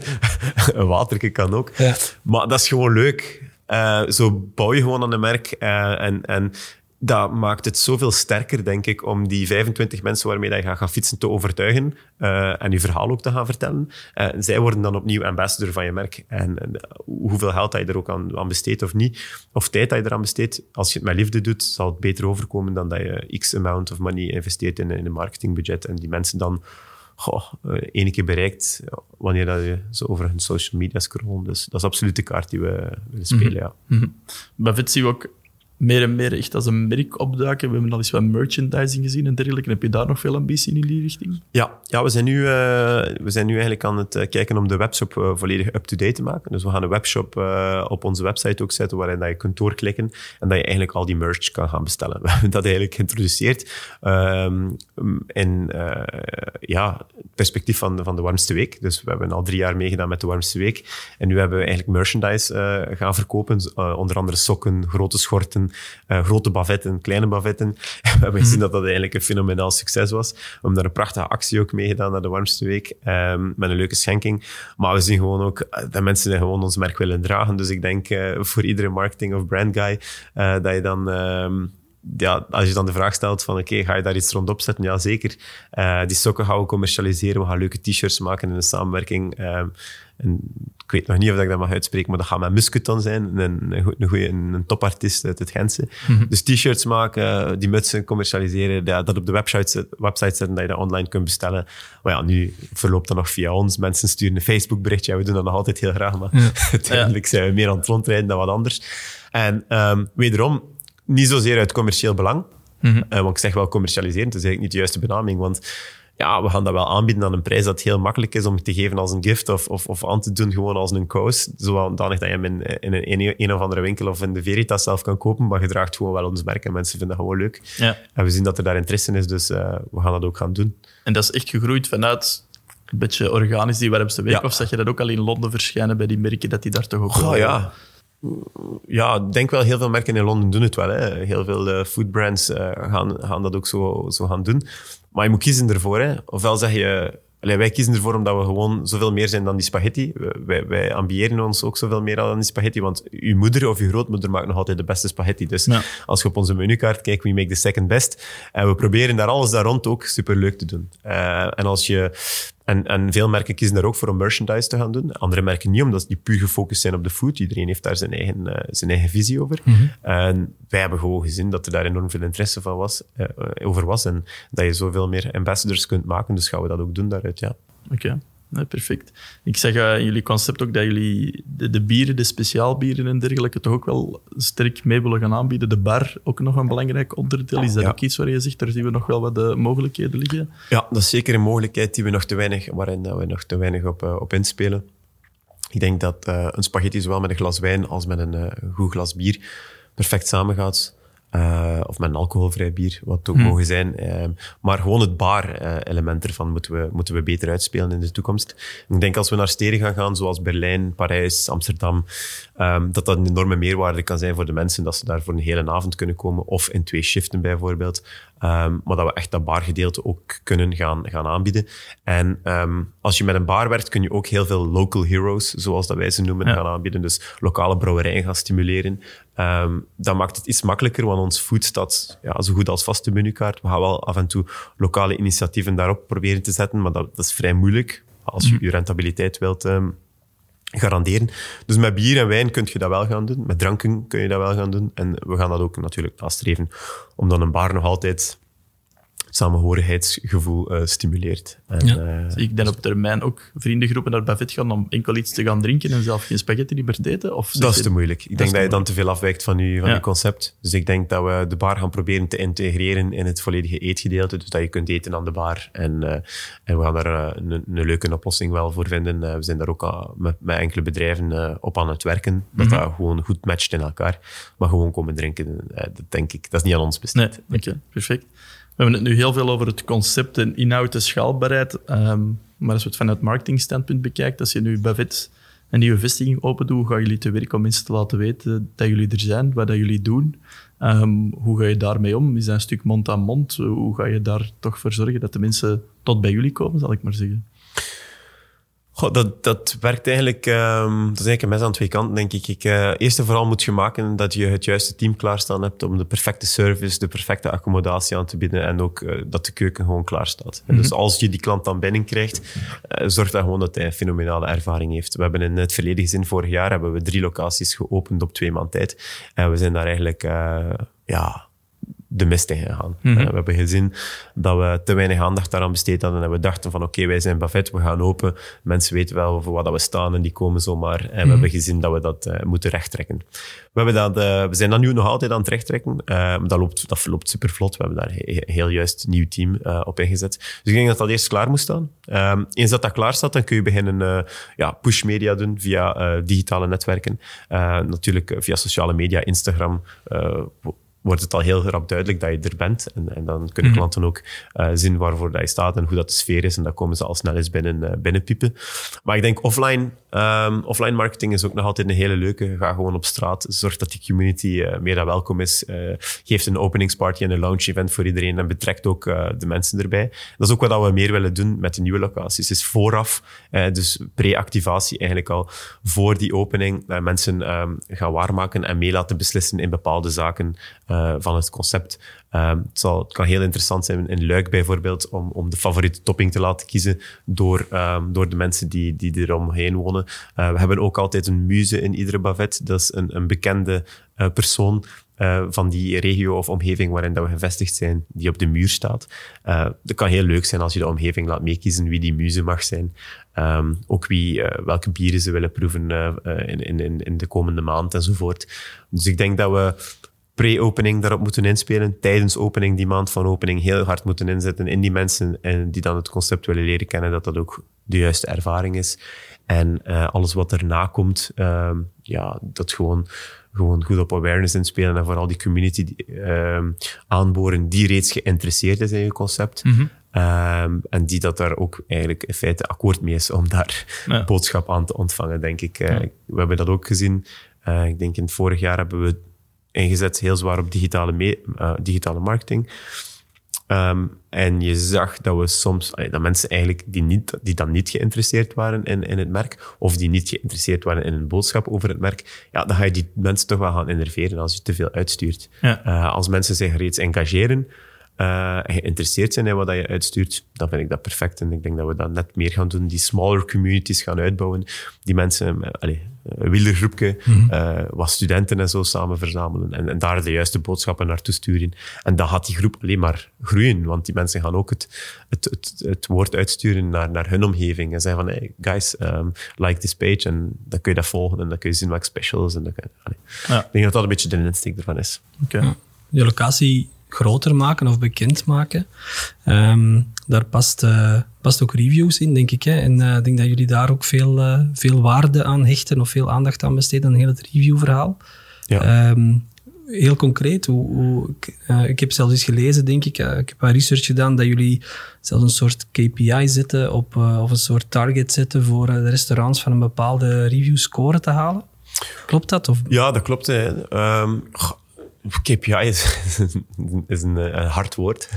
een waterke kan ook. Ja. Maar dat is gewoon leuk. Uh, zo bouw je gewoon aan een merk. Uh, en, en dat maakt het zoveel sterker, denk ik, om die 25 mensen waarmee je gaat gaan fietsen te overtuigen uh, en je verhaal ook te gaan vertellen. Uh, zij worden dan opnieuw ambassador van je merk. En, en hoeveel geld dat je er ook aan, aan, besteedt of niet, of tijd dat je eraan besteedt, als je het met liefde doet, zal het beter overkomen dan dat je x amount of money investeert in, in een marketingbudget en die mensen dan goh, één keer bereikt wanneer dat je zo over hun social media scrollen. Dus dat is absoluut de kaart die we willen spelen, mm -hmm. ja. Mm -hmm. Bij zien we ook meer en meer echt als een merk opduiken. We hebben al eens wat merchandising gezien en dergelijke. Heb je daar nog veel ambitie in die richting? Ja, ja we, zijn nu, uh, we zijn nu eigenlijk aan het uh, kijken om de webshop uh, volledig up-to-date te maken. Dus we gaan een webshop op onze website ook zetten waarin dat je kunt doorklikken en dat je eigenlijk al die merch kan gaan bestellen. We hebben dat eigenlijk geïntroduceerd ehm, in ja, het perspectief van, van de warmste week. Dus we hebben al drie jaar meegedaan met de warmste week. En nu hebben we eigenlijk merchandise gaan verkopen. onder andere sokken, grote schorten, uh, grote bavetten, kleine bavetten. we hebben gezien mhm. dat dat eigenlijk een fenomenaal succes was. We hebben daar een prachtige actie ook mee gedaan naar de warmste week, um, met een leuke schenking. Maar we zien gewoon ook uh, dat mensen gewoon ons merk willen dragen. Dus ik denk uh, voor iedere marketing of brand guy dat je dan... Um, ja, als je dan de vraag stelt van oké, okay, ga je daar iets rond opzetten? Ja, zeker. Uh, die sokken gaan we commercialiseren. We gaan leuke t-shirts maken in een samenwerking. Uh, en ik weet nog niet of ik dat mag uitspreken, maar dat gaat met Musketon zijn. Een, een, goede, een topartiest uit het Gentse. Mm -hmm. Dus t-shirts maken, die mutsen commercialiseren, ja, dat op de website, website zetten, dat je dat online kunt bestellen. Maar ja, nu verloopt dat nog via ons. Mensen sturen een Facebook berichtje. Ja, we doen dat nog altijd heel graag, maar ja. uiteindelijk zijn we meer aan het rondrijden dan wat anders. En um, wederom, niet zozeer uit commercieel belang. Mm -hmm. uh, want ik zeg wel commercialiseren, het is eigenlijk niet de juiste benaming, want ja, we gaan dat wel aanbieden aan een prijs dat heel makkelijk is om te geven als een gift of, of, of aan te doen gewoon als een kous. Zodanig dat je hem in, in een, een of andere winkel of in de Veritas zelf kan kopen, maar je draagt gewoon wel ons merk en mensen vinden dat gewoon leuk. Ja. En we zien dat er daar interesse is, dus uh, we gaan dat ook gaan doen. En dat is echt gegroeid vanuit een beetje organisch die warmste week, ja. of zeg je dat ook al in Londen verschijnen bij die merken, dat die daar toch ook... Oh, ja ja, ik denk wel heel veel merken in Londen doen het wel. Hè. Heel veel uh, foodbrands uh, gaan, gaan dat ook zo, zo gaan doen. Maar je moet kiezen ervoor. Hè. Ofwel zeg je, wij kiezen ervoor omdat we gewoon zoveel meer zijn dan die spaghetti. Wij, wij ambiëren ons ook zoveel meer dan die spaghetti, want uw moeder of uw grootmoeder maakt nog altijd de beste spaghetti. Dus als je op onze menukaart kijkt, we make the second best. En we proberen daar alles daar rond ook superleuk te doen. Uh, en als je en, en veel merken kiezen daar ook voor om merchandise te gaan doen. Andere merken niet, omdat die puur gefocust zijn op de food. Iedereen heeft daar zijn eigen, uh, zijn eigen visie over. Mm En wij hebben gewoon gezien dat er daar enorm veel interesse van was, uh, over was. En dat je zoveel meer ambassadors kunt maken. Dus gaan we dat ook doen daaruit, ja. Oké perfect. Ik zeg uh, in jullie concept ook dat jullie de, de, bieren, de speciaalbieren en dergelijke, toch ook wel sterk mee willen gaan aanbieden. De bar ook nog een belangrijk onderdeel. Is dat ook iets waar je zegt, daar zien we nog wel wat de mogelijkheden liggen? Ja, dat is zeker een mogelijkheid die we nog te weinig, waarin we nog te weinig op, uh, op inspelen. Ik denk dat uh, een spaghetti zowel met een glas wijn als met een goed glas bier perfect samengaat. Uh, of met een alcoholvrij bier, wat ook hmm. mogen zijn. Uh, maar gewoon het bar-element uh, ervan moeten we, moeten we beter uitspelen in de toekomst. Ik denk als we naar steden gaan gaan, zoals Berlijn, Parijs, Amsterdam, um, dat dat een enorme meerwaarde kan zijn voor de mensen, dat ze daar voor een hele avond kunnen komen, of in twee shiften bijvoorbeeld. Um, maar dat we echt dat bargedeelte ook kunnen gaan, gaan aanbieden. En um, als je met een bar werkt, kun je ook heel veel local heroes, zoals dat wij ze noemen, gaan aanbieden. Dus lokale brouwerijen gaan stimuleren. Um, dat maakt het iets makkelijker, want ons food staat ja, zo goed als vaste menukaart. We gaan wel af en toe lokale initiatieven daarop proberen te zetten, maar dat, dat is vrij moeilijk als je mhm. je rentabiliteit wilt um, garanderen. Dus met bier en wijn kun je dat wel gaan doen. Met dranken kun je dat wel gaan doen. En we gaan dat ook natuurlijk nastreven om dan een bar nog altijd samenhorigheidsgevoel uh, stimuleert. En, ja. uh, ik denk op termijn ook vriendengroepen naar Buffet gaan om enkel iets te gaan drinken en zelf geen spaghetti niet meer eten? Of dat is te moeilijk. Ik denk dat je dan te veel afwijkt van je, van je concept. Dus ik denk dat we de bar gaan proberen te integreren in het volledige eetgedeelte. Dus dat je kunt eten aan de bar. En, uh, en we gaan daar een, een, leuke oplossing wel voor vinden. we zijn daar ook met, met, enkele bedrijven op aan het werken. Dat mhm. dat gewoon goed matcht in elkaar. Maar gewoon komen drinken, dat denk ik. Dat is niet aan ons besteed. Nee, oké, perfect. We hebben het nu heel veel over het concept en inhoud en schaalbaarheid. Um, maar als we het vanuit marketingstandpunt bekijken, als je nu Bavet een nieuwe vestiging open doet, gaan jullie te werk om mensen te laten weten dat jullie er zijn, wat dat jullie doen. Um, hoe ga je daarmee om? Is dat een stuk mond aan mond? Hoe ga je daar toch voor zorgen dat de mensen tot bij jullie komen, zal ik maar zeggen? Goh, dat, dat werkt eigenlijk, um, dat is eigenlijk een mes aan twee kanten, denk ik. ik uh, eerst en vooral moet je maken dat je het juiste team klaarstaan hebt om de perfecte service, de perfecte accommodatie aan te bieden en ook uh, dat de keuken gewoon klaar staat. Mm -hmm. Dus als je die klant dan binnenkrijgt, uh, zorg dan gewoon dat hij een fenomenale ervaring heeft. We hebben in het verleden gezien, vorig jaar hebben we drie locaties geopend op twee maand tijd. En we zijn daar eigenlijk, ja, de mist in gegaan. Mm -hmm. we hebben gezien dat we te weinig aandacht daaraan besteed hadden en we dachten van oké, wij zijn Buffet, we gaan open. Mensen weten wel voor wat we staan en die komen zomaar. En we mhm. hebben gezien dat we dat uh, moeten rechttrekken. We, hebben dat, uh, we zijn dat nu nog altijd aan het rechttrekken. Uh, dat, loopt, dat verloopt super vlot. We hebben daar heel juist een nieuw team op ingezet. Dus ik denk dat dat eerst klaar moet staan. Ehm, eens dat dat klaar staat, dan kun je beginnen ja, push media doen via digitale netwerken. natuurlijk via sociale media, Instagram, wordt het al heel rap duidelijk dat je er bent. En, en dan kunnen mhm. klanten ook uh, zien waarvoor dat je staat en hoe dat de sfeer is. En dan komen ze al snel eens binnen, uh, binnenpiepen. Maar ik denk offline, um, offline marketing is ook nog altijd een hele leuke. Ga gewoon op straat, zorg dat die community uh, meer dan welkom is. geeft een openingsparty en een launch event voor iedereen en betrekt ook de mensen erbij. Dat is ook wat we meer willen doen met de nieuwe locaties. Is vooraf, dus pre-activatie eigenlijk al, voor die opening, mensen um, gaan waarmaken en mee laten beslissen in bepaalde zaken uh, van het concept. Um, het, zal, het, kan heel interessant zijn in Luik bijvoorbeeld om, om de favoriete topping te laten kiezen door, um, door de mensen die, die eromheen wonen. Uh, we hebben ook altijd een muze in iedere bavet. Dat is een, een bekende uh, persoon van die regio of omgeving waarin dat we gevestigd zijn, die op de muur staat. Uh, dat kan heel leuk zijn als je de omgeving laat meekiezen wie die muze mag zijn. Um, ook wie, welke bieren ze willen proeven in, in, in de komende maand enzovoort. Dus ik denk dat we pre-opening daarop moeten inspelen, tijdens opening, die maand van opening, heel hard moeten inzetten in die mensen en die dan het concept willen leren kennen, dat dat ook de juiste ervaring is. En uh, alles wat erna komt, uh, ja, dat gewoon, gewoon goed op awareness inspelen en vooral die community uh, aanboren die reeds geïnteresseerd is in je concept. Mm -hmm. en die dat daar ook eigenlijk in feite akkoord mee is om daar ja. boodschap aan te ontvangen, denk ik. Ja. We hebben dat ook gezien. Uh, ik denk in het vorig jaar hebben we ingezet heel zwaar op digitale, uh, digitale marketing. Ehm, en je zag dat we soms, dat mensen eigenlijk die, niet, die dan niet geïnteresseerd waren in, in het merk, of die niet geïnteresseerd waren in een boodschap over het merk, ja, dan ga je die mensen toch wel gaan innerveren als je te veel uitstuurt. Eh, als mensen zich reeds engageren, uh, geïnteresseerd zijn in wat je uitstuurt, dan vind ik dat perfect. En ik denk dat we dat net meer gaan doen, die smaller communities gaan uitbouwen, die mensen, uh, allez, een wielergroepje, mm uh, wat studenten en zo samen verzamelen en, en, daar de juiste boodschappen naartoe sturen. En dan gaat die groep alleen maar groeien, want die mensen gaan ook het, het, het, het woord uitsturen naar, naar hun omgeving en zeggen van, hey, guys, um, like this page, en dan kun je dat volgen en dan kun je zien welke specials. En dan kun je, ja. Ik denk dat dat een beetje de insteek ervan is. Okay. Ja. De locatie groter maken of bekend maken. Um, daar past, uh, past ook reviews in, denk ik. Hè? En uh, ik denk dat jullie daar ook veel, uh, veel waarde aan hechten of veel aandacht aan besteden aan heel het reviewverhaal. Ja. Um, heel concreet, hoe, hoe ik heb zelfs eens gelezen, denk ik, ik heb een research gedaan, dat jullie zelfs een soort KPI zetten op, of een soort target zetten voor de restaurants van een bepaalde review score te halen. Klopt dat? Of? Ja, dat klopt. Hè. Um, KPI is, is een, een, hard woord.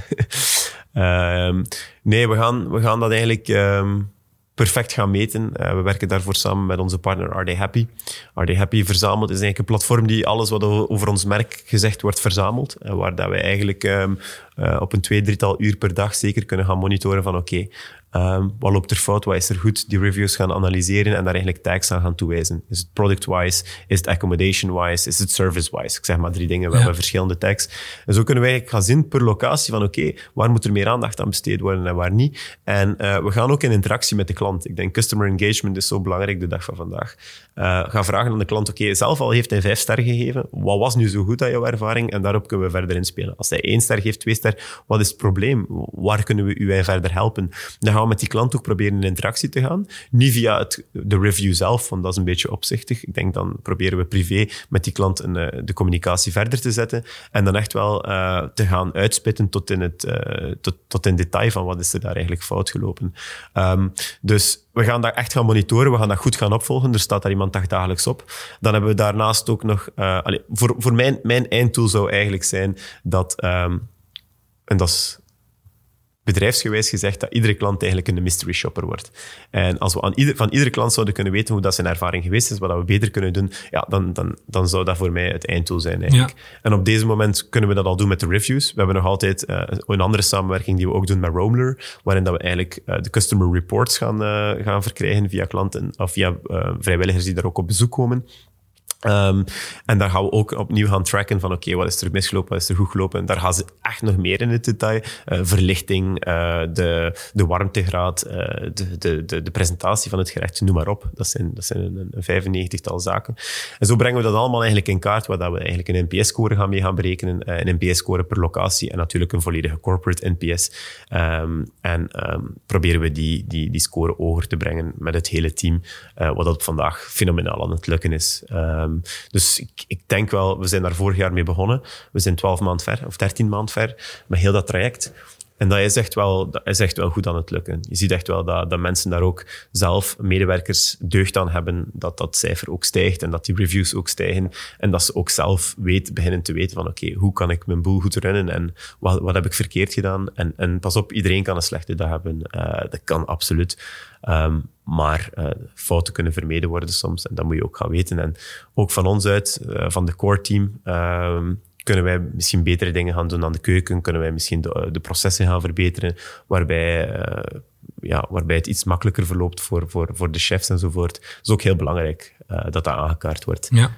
um, nee, we gaan, we gaan dat eigenlijk um, perfect gaan meten. Uh, we werken daarvoor samen met onze partner RD Happy. RD Happy verzamelt is eigenlijk een platform die alles wat over ons merk gezegd wordt verzamelt. Uh, waar dat wij eigenlijk um, uh, op een twee, drietal uur per dag zeker kunnen gaan monitoren van oké, Um, wat loopt er fout? Wat is er goed? Die reviews gaan analyseren en daar eigenlijk tags aan gaan toewijzen. Is het product-wise? Is het accommodation-wise? Is het service-wise? Ik zeg maar drie dingen. We hebben verschillende tags. En zo kunnen wij eigenlijk gaan zien per locatie van oké, okay, waar moet er meer aandacht aan besteed worden en waar niet. En uh, we gaan ook in interactie met de klant. Ik denk customer engagement is zo belangrijk de dag van vandaag. Uh, ga vragen aan de klant, oké, okay, zelf al heeft hij vijf sterren gegeven. Wat was nu zo goed aan jouw ervaring? En daarop kunnen we verder inspelen. Als hij één ster geeft, twee ster, wat is het probleem? Waar kunnen we u verder helpen? Dan gaan met die klant ook proberen in interactie te gaan. Niet via het, de review zelf, want dat is een beetje opzichtig. Ik denk dan proberen we privé met die klant een, eh, de communicatie verder te zetten. En dan echt wel uh, te gaan uitspitten tot in, het, uh, tot, tot in detail van wat is er daar eigenlijk fout gelopen. Um, dus we gaan dat echt gaan monitoren, we gaan dat goed gaan opvolgen. Er staat daar iemand dagelijks op. Dan hebben we daarnaast ook nog... Voor voor mijn, mijn eindtool zou eigenlijk zijn dat... Um, en dat is bedrijfsgewijs gezegd dat iedere klant eigenlijk een mystery shopper wordt. En als we aan ieder, van iedere klant zouden kunnen weten hoe dat zijn ervaring geweest is, wat we beter kunnen doen, ja, dan, dan, dan zou dat voor mij het einddoel zijn eigenlijk. En op deze moment kunnen we dat al doen met de reviews. We hebben nog altijd uh, een andere samenwerking die we ook doen met Roamler, waarin dat we eigenlijk uh, de customer reports gaan, uh, gaan verkrijgen via klanten of via vrijwilligers die daar ook op bezoek komen. Um, en daar gaan we ook opnieuw gaan tracken van oké, wat is er misgelopen, wat is er goed gelopen. En daar gaan ze echt nog meer in het detail. Uh, verlichting, uh, de, de warmtegraad, uh, de, de, de, presentatie van het gerecht, noem maar op. Dat zijn, dat zijn een, een 95-tal zaken. En zo brengen we dat allemaal eigenlijk in kaart, waar we eigenlijk een NPS-score gaan mee gaan berekenen. een NPS-score per locatie en natuurlijk een volledige corporate NPS. Um, en um, proberen we die, die, die score hoger te brengen met het hele team, wat dat vandaag fenomenaal aan het lukken is. Um, dus ik, ik, denk wel, we zijn daar vorig jaar mee begonnen. We zijn 12 maanden ver, of 13 maanden ver, met heel dat traject. En dat is echt wel, dat is echt wel goed aan het lukken. Je ziet echt wel dat, dat mensen daar ook zelf, medewerkers, deugd aan hebben dat dat cijfer ook stijgt en dat die reviews ook stijgen. En dat ze ook zelf weet, beginnen te weten van oké, hoe kan ik mijn boel goed runnen en wat, wat heb ik verkeerd gedaan? En, en pas op, iedereen kan een slechte dag hebben. Uh, dat kan absoluut. Um, maar uh, fouten kunnen vermeden worden soms en dat moet je ook gaan weten. En ook van ons uit, uh, van de core team, um, kunnen wij misschien betere dingen gaan doen aan de keuken? Kunnen wij misschien de, de processen gaan verbeteren, waarbij, uh, ja, waarbij het iets makkelijker verloopt voor, voor, voor de chefs enzovoort? Dat is ook heel belangrijk uh, dat dat aangekaart wordt. Ja.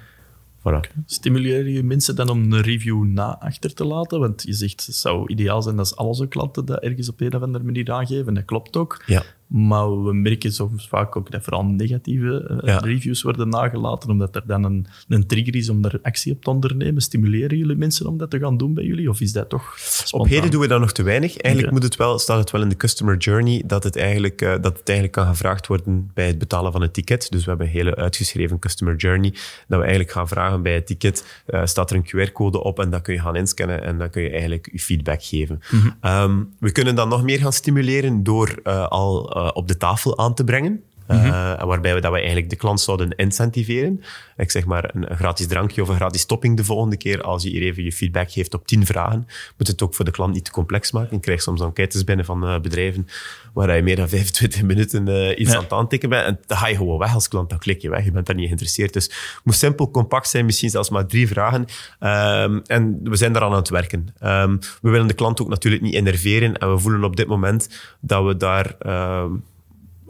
Voilà. Stimuleer je mensen dan om een review na achter te laten? Want je zegt, het zou ideaal zijn als al onze klanten dat ergens op een of andere manier aangeven. Dat klopt ook. Ja. Maar we merken soms vaak ook dat vooral negatieve uh, reviews worden nagelaten, omdat er dan een, een trigger is om daar actie op te ondernemen. Stimuleren jullie mensen om dat te gaan doen bij jullie? Of is dat toch spontaan? Op heden doen we dat nog te weinig. Eigenlijk moet het wel, staat het wel in de customer journey dat het, eigenlijk, uh, dat het eigenlijk kan gevraagd worden bij het betalen van het ticket. Dus we hebben een hele uitgeschreven customer journey, dat we eigenlijk gaan vragen bij het ticket, uh, staat er een QR-code op en dat kun je gaan inscannen en dan kun je eigenlijk je feedback geven. Mm -hmm. um, we kunnen dat nog meer gaan stimuleren door al op de tafel aan te brengen. Mhm. waarbij we dat we eigenlijk de klant zouden incentiveren. Ik zeg maar een, gratis drankje of een gratis topping de volgende keer. Als je hier even je feedback geeft op 10 vragen, moet het ook voor de klant niet te complex maken. Ik krijg soms enquêtes binnen van bedrijven waar je meer dan 25 minuten iets aan het aantikken bent. En dan ga je gewoon weg als klant, dan klik je weg. Je bent daar niet geïnteresseerd. Dus het moet simpel, compact zijn, misschien zelfs maar drie vragen. Ehm, en we zijn daar aan het werken. Ehm, we willen de klant ook natuurlijk niet enerveren. En we voelen op dit moment dat we daar... Um,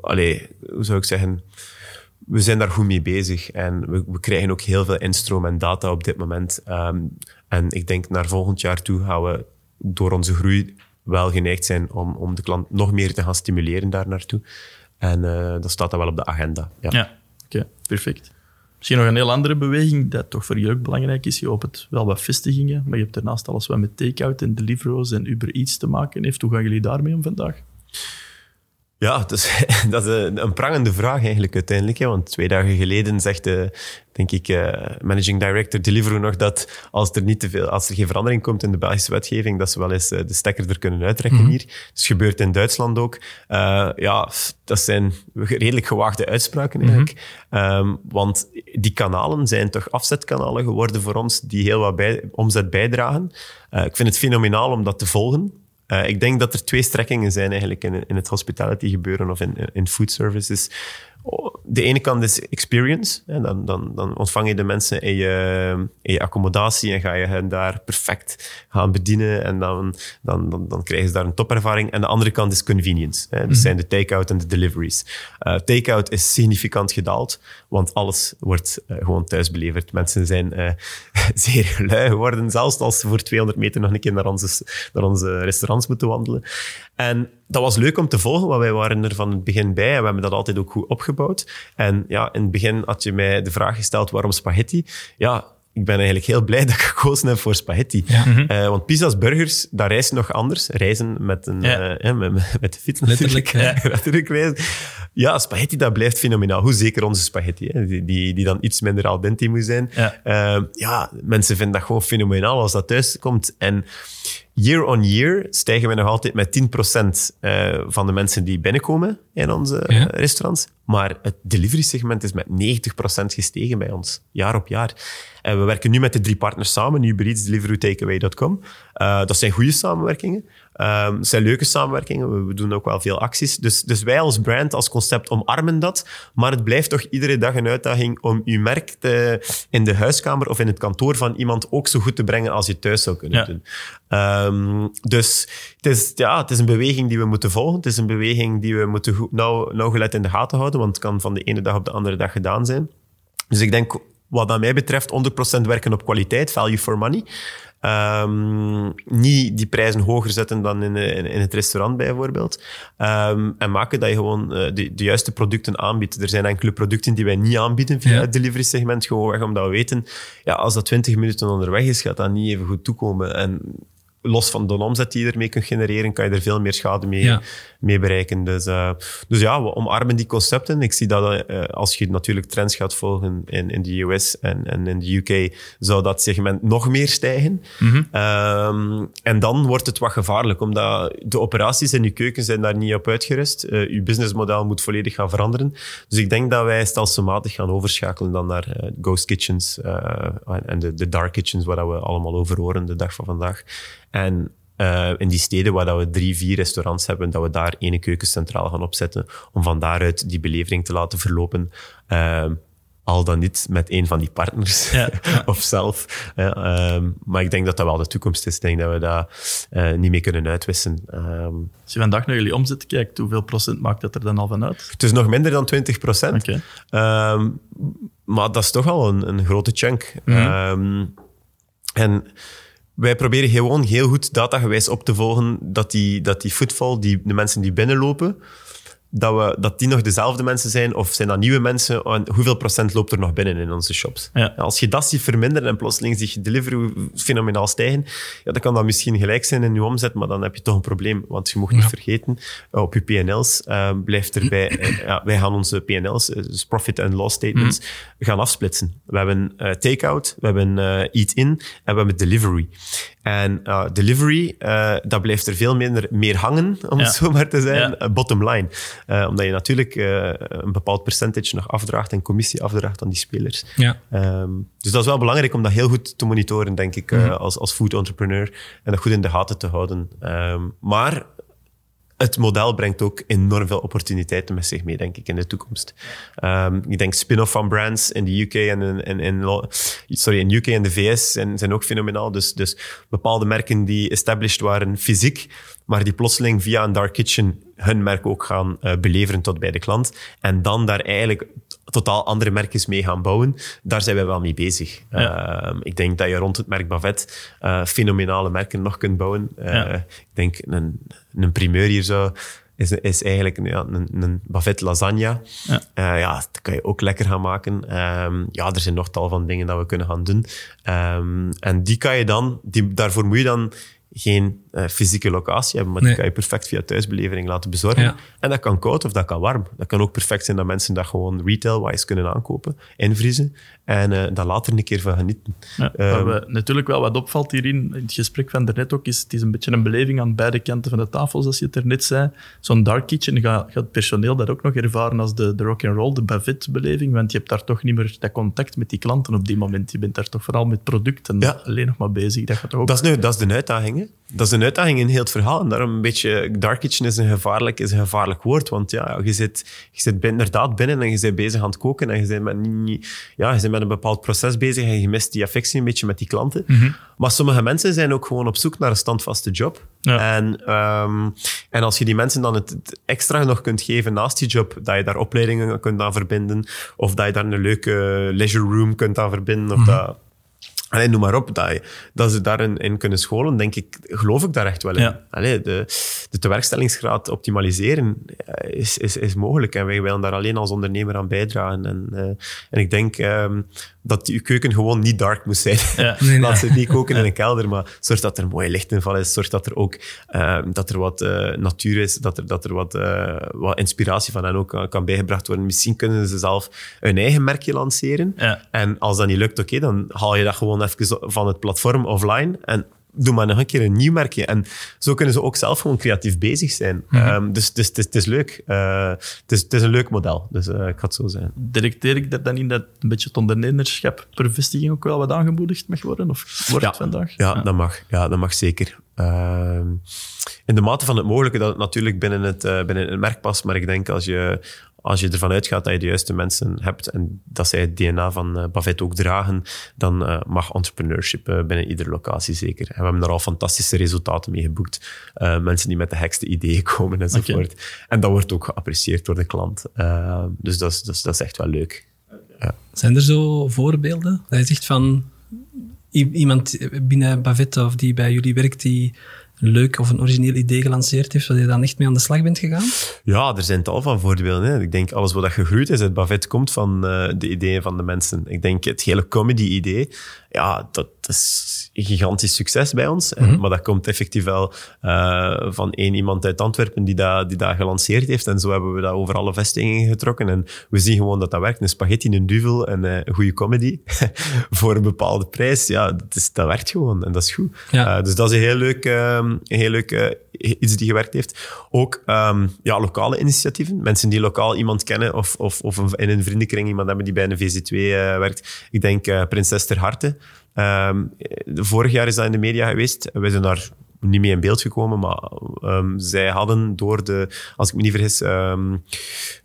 allee, hoe zou ik zeggen we zijn daar goed mee bezig en we, we, krijgen ook heel veel instroom en data op dit moment. en ik denk naar volgend jaar toe gaan we door onze groei wel geneigd zijn om, om de klant nog meer te gaan stimuleren daar naartoe. En uh, dat staat dan wel op de agenda. Ja, oké, perfect. Misschien nog een heel andere beweging, dat toch voor jullie ook belangrijk is. Je opent wel wat vestigingen, maar je hebt daarnaast alles wat met take-out en Deliveroo en Uber Eats te maken heeft. Hoe gaan jullie daarmee om vandaag? Ja, dat is, dat is een, prangende vraag eigenlijk uiteindelijk. Hè? Want twee dagen geleden zegt de, denk ik, uh, managing director Deliveroo nog dat als er, niet te veel, als er geen verandering komt in de Belgische wetgeving, dat ze wel eens uh, de stekker er kunnen uittrekken mm hier. Dat gebeurt in Duitsland ook. Ja, dat zijn redelijk gewaagde uitspraken eigenlijk. Mm um, want die kanalen zijn toch afzetkanalen geworden voor ons die heel wat bij, omzet bijdragen. ik vind het fenomenaal om dat te volgen. Uh, ik denk dat er twee strekkingen zijn eigenlijk in, in het hospitality gebeuren of in, in food services de ene kant is experience. Hè, dan, dan, dan ontvang je de mensen in je, in je accommodatie en ga je hen daar perfect gaan bedienen. En dan, dan, dan, dan krijgen ze daar een topervaring. En de andere kant is convenience. Hè. Dat mhm. zijn de take-out en de deliveries. Uh, take-out is significant gedaald, want alles wordt uh, gewoon thuis beleverd. Mensen zijn uh, zeer lui geworden, zelfs als ze voor 200 meter nog een keer naar onze, naar onze restaurants moeten wandelen. En dat was leuk om te volgen, want wij waren er van het begin bij en we hebben dat altijd ook goed opgebouwd. En ja, in het begin had je mij de vraag gesteld waarom spaghetti. Ja, ik ben eigenlijk heel blij dat ik gekozen heb voor spaghetti. Ja. Mhm. Uh, want pizza's, burgers, dat reizen nog anders. Reizen met, een, ja. uh, met, met, de fiets Letterlijk. Ja. Spaghetti, dat blijft fenomenaal. Hoe zeker onze spaghetti, hè? Die, die, die dan iets minder al dente moet zijn. Ja. Uh, ja, mensen vinden dat gewoon fenomenaal als dat thuis komt. En year on year stijgen we nog altijd met 10% uh, van de mensen die binnenkomen in onze ja. restaurants. Maar het delivery segment is met 90% gestegen bij ons, jaar op jaar. En we werken nu met de drie partners samen, Uber Eats, Deliveroo, Takeaway.com. Uh, dat zijn goede samenwerkingen. Um, het zijn leuke samenwerkingen. We, doen ook wel veel acties. Dus, dus wij als brand, als concept omarmen dat. Maar het blijft toch iedere dag een uitdaging om uw merk te, in de huiskamer of in het kantoor van iemand ook zo goed te brengen als je thuis zou kunnen doen. Um, dus het is, ja, het is een beweging die we moeten volgen. Het is een beweging die we moeten goed, nauw, nauwgelet in de gaten houden, want het kan van de ene dag op de andere dag gedaan zijn. Dus ik denk, wat aan mij betreft, 100% werken op kwaliteit, value for money. Um, niet die prijzen hoger zetten dan in, in, in het restaurant bijvoorbeeld. Um, en maken dat je gewoon uh, de, de, juiste producten aanbiedt. Er zijn enkele producten die wij niet aanbieden via het delivery segment, gewoon weg omdat we weten, ja, als dat 20 minuten onderweg is, gaat dat niet even goed toekomen. En los van de omzet die je ermee kunt genereren, kan je er veel meer schade mee, mee bereiken. Dus, uh, dus ja, we omarmen die concepten. Ik zie dat uh, als je natuurlijk trends gaat volgen in, in de US en, en in de UK, zou dat segment nog meer stijgen. Mm -hmm. en dan wordt het wat gevaarlijk, omdat de operaties in je keuken zijn daar niet op uitgerust. Uh, je businessmodel moet volledig gaan veranderen. Dus ik denk dat wij stelselmatig gaan overschakelen dan naar ghost kitchens en de, de dark kitchens, waar we allemaal over horen de dag van vandaag. En uh, in die steden waar dat we drie, vier restaurants hebben, dat we daar ene keukencentraal gaan opzetten om van daaruit die belevering te laten verlopen. Uh, al dan niet met een van die partners ja, of zelf. Uh, maar ik denk dat dat wel de toekomst is. Ik denk dat we dat uh, niet meer kunnen uitwissen. Um, Als je vandaag naar jullie omzet kijkt, hoeveel procent maakt dat er dan al van uit? Het is nog minder dan 20 procent. Okay. Um, maar dat is toch al een, een grote chunk. Mm -hmm. en wij proberen gewoon heel goed datagewijs op te volgen dat die, dat die footfall, die, de mensen die binnenlopen, dat, we, dat die nog dezelfde mensen zijn of zijn dat nieuwe mensen en hoeveel procent loopt er nog binnen in onze shops. Ja. Als je dat ziet verminderen en plotseling zie je delivery fenomenaal stijgen, ja, dan kan dat misschien gelijk zijn in je omzet, maar dan heb je toch een probleem. Want je moet niet vergeten, eh, op je uh, eh, blijft erbij, uh, ja, wij gaan onze P&L's, dus profit and loss statements, mm. gaan afsplitsen. We hebben uh, takeout, we hebben eat-in en we hebben delivery. En delivery, dat blijft er veel minder meer hangen, om het zo maar te zijn, bottom line. omdat je natuurlijk een bepaald percentage nog afdraagt en commissie afdraagt aan die spelers. Ja. Ehm, dus dat is wel belangrijk om dat heel goed te monitoren, denk ik, mhm. als, als food entrepreneur. En dat goed in de gaten te houden. Ehm, maar het model brengt ook enorm veel opportuniteiten met zich mee, denk ik, in de toekomst. Um, ik denk spin-off van brands in de UK en in, in, sorry, in UK en de VS zijn, zijn ook fenomenaal. Dus, dus bepaalde merken die established waren fysiek, maar die plotseling via een dark kitchen hun merk ook gaan uh, beleveren tot bij de klant. En dan daar eigenlijk totaal andere merkjes mee gaan bouwen. Daar zijn wij wel mee bezig. Uh, ik denk dat je rond het merk Bavet uh, fenomenale merken nog kunt bouwen. Uh, Ik denk een, een primeur hier zo is, is eigenlijk ja, een, een lasagne. Ja. ja, dat kan je ook lekker gaan maken. Um, ja, er zijn nog tal van dingen dat we kunnen gaan doen. Um, en die kan je dan, die, daarvoor moet je dan geen uh, fysieke locatie hebben, maar die kan je perfect via thuisbelevering laten bezorgen. En dat kan koud of dat kan warm. Dat kan ook perfect zijn dat mensen dat gewoon retail-wise kunnen aankopen, invriezen en uh, daar later een keer van genieten. Ja, um, natuurlijk wel wat opvalt hierin, in het gesprek van daarnet ook, is het is een beetje een beleving aan beide kanten van de tafel, zoals je het er net zei. Zo'n dark kitchen gaat, gaat personeel dat ook nog ervaren als de, de rock and roll, de bavet-beleving, want je hebt daar toch niet meer dat contact met die klanten op die moment. Je bent daar toch vooral met producten ja. alleen nog maar bezig. Dat, gaat ook... dat, is, nu, dat is de uitdaging. Dat is een uitdaging in heel het verhaal. En daarom een beetje, dark kitchen is een gevaarlijk, is een gevaarlijk woord. Want ja, je zit, je zit inderdaad binnen en je bent bezig aan het koken en je bent met, ja, je bent met een bepaald proces bezig en je mist die affectie een beetje met die klanten. Mhm. Maar sommige mensen zijn ook gewoon op zoek naar een standvaste job. En, um, en als je die mensen dan het, extra nog kunt geven naast die job, dat je daar opleidingen kunt aan verbinden, of dat je daar een leuke leisure room kunt aan verbinden, of mhm. dat Allee, noem maar op, dat, dat ze daarin in kunnen scholen, denk ik, geloof ik daar echt wel in. Ja. Allee, de, de tewerkstellingsgraad optimaliseren eh, is, is, is mogelijk en wij willen daar alleen als ondernemer aan bijdragen. En, uh, en ik denk um, dat je keuken gewoon niet dark moet zijn. Ja. Nee, Laat ze niet koken in een kelder, maar zorg dat er mooie lichtinval is, zorg dat er ook uh, dat er wat uh, natuur is, dat er, dat er wat, wat inspiratie van hen ook kan bijgebracht worden. Misschien kunnen ze zelf een eigen merkje lanceren. Ja. En als dat niet lukt, oké, okay, dan haal je dat gewoon even van het platform offline en doe maar nog een keer een nieuw merkje. En zo kunnen ze ook zelf gewoon creatief bezig zijn. Ehm, dus, dus, het is leuk. Uh, het, is, een leuk model. Dus uh, ik ga het zo zijn. Directeer ik dat dan in dat een beetje het ondernemerschap per vestiging ook wel wat aangemoedigd mag worden? Of wordt ja, het vandaag? Ja, Dat mag, ja, dat mag zeker. Uh, in de mate van het mogelijke dat het natuurlijk binnen het, uh, binnen het merk past. Maar ik denk als je, als je ervan uitgaat dat je de juiste mensen hebt en dat zij het DNA van uh, Bavet ook dragen, dan uh, mag entrepreneurship uh, binnen iedere locatie zeker. En we hebben daar al fantastische resultaten mee geboekt. mensen die met de hekste ideeën komen enzovoort. Okay. En dat wordt ook geapprecieerd door de klant. dus dat is, dat, is, dat is echt wel leuk. Ja. Zijn er zo voorbeelden? Dat je zegt van iemand binnen Bavet of die bij jullie werkt die leuk of een origineel idee gelanceerd heeft, waar je dan echt mee aan de slag bent gegaan? Ja, er zijn tal van voorbeelden. Hè. Ik denk alles wat gegroeid is uit Bavet komt van uh, de ideeën van de mensen. Ik denk het hele comedy-idee, ja, dat, is gigantisch succes bij ons. Mm -hmm. Maar dat komt effectief wel uh, van één iemand uit Antwerpen die dat, die dat gelanceerd heeft. En zo hebben we dat over alle vestigingen getrokken. En we zien gewoon dat dat werkt. Een spaghetti, een duvel en uh, een goede comedy voor een bepaalde prijs. Ja, dat, is, dat werkt gewoon en dat is goed. Ja. Uh, dus dat is een heel leuk, um, een heel leuk iets die gewerkt heeft. Ook um, ja, lokale initiatieven. Mensen die lokaal iemand kennen of, of, of in een vriendenkring iemand hebben die bij een VZ2 werkt. Ik denk Prinses ter Harte. Um, vorig jaar is dat in de media geweest. We zijn daar niet mee in beeld gekomen, maar um, zij hadden door de, als ik me niet vergis, um,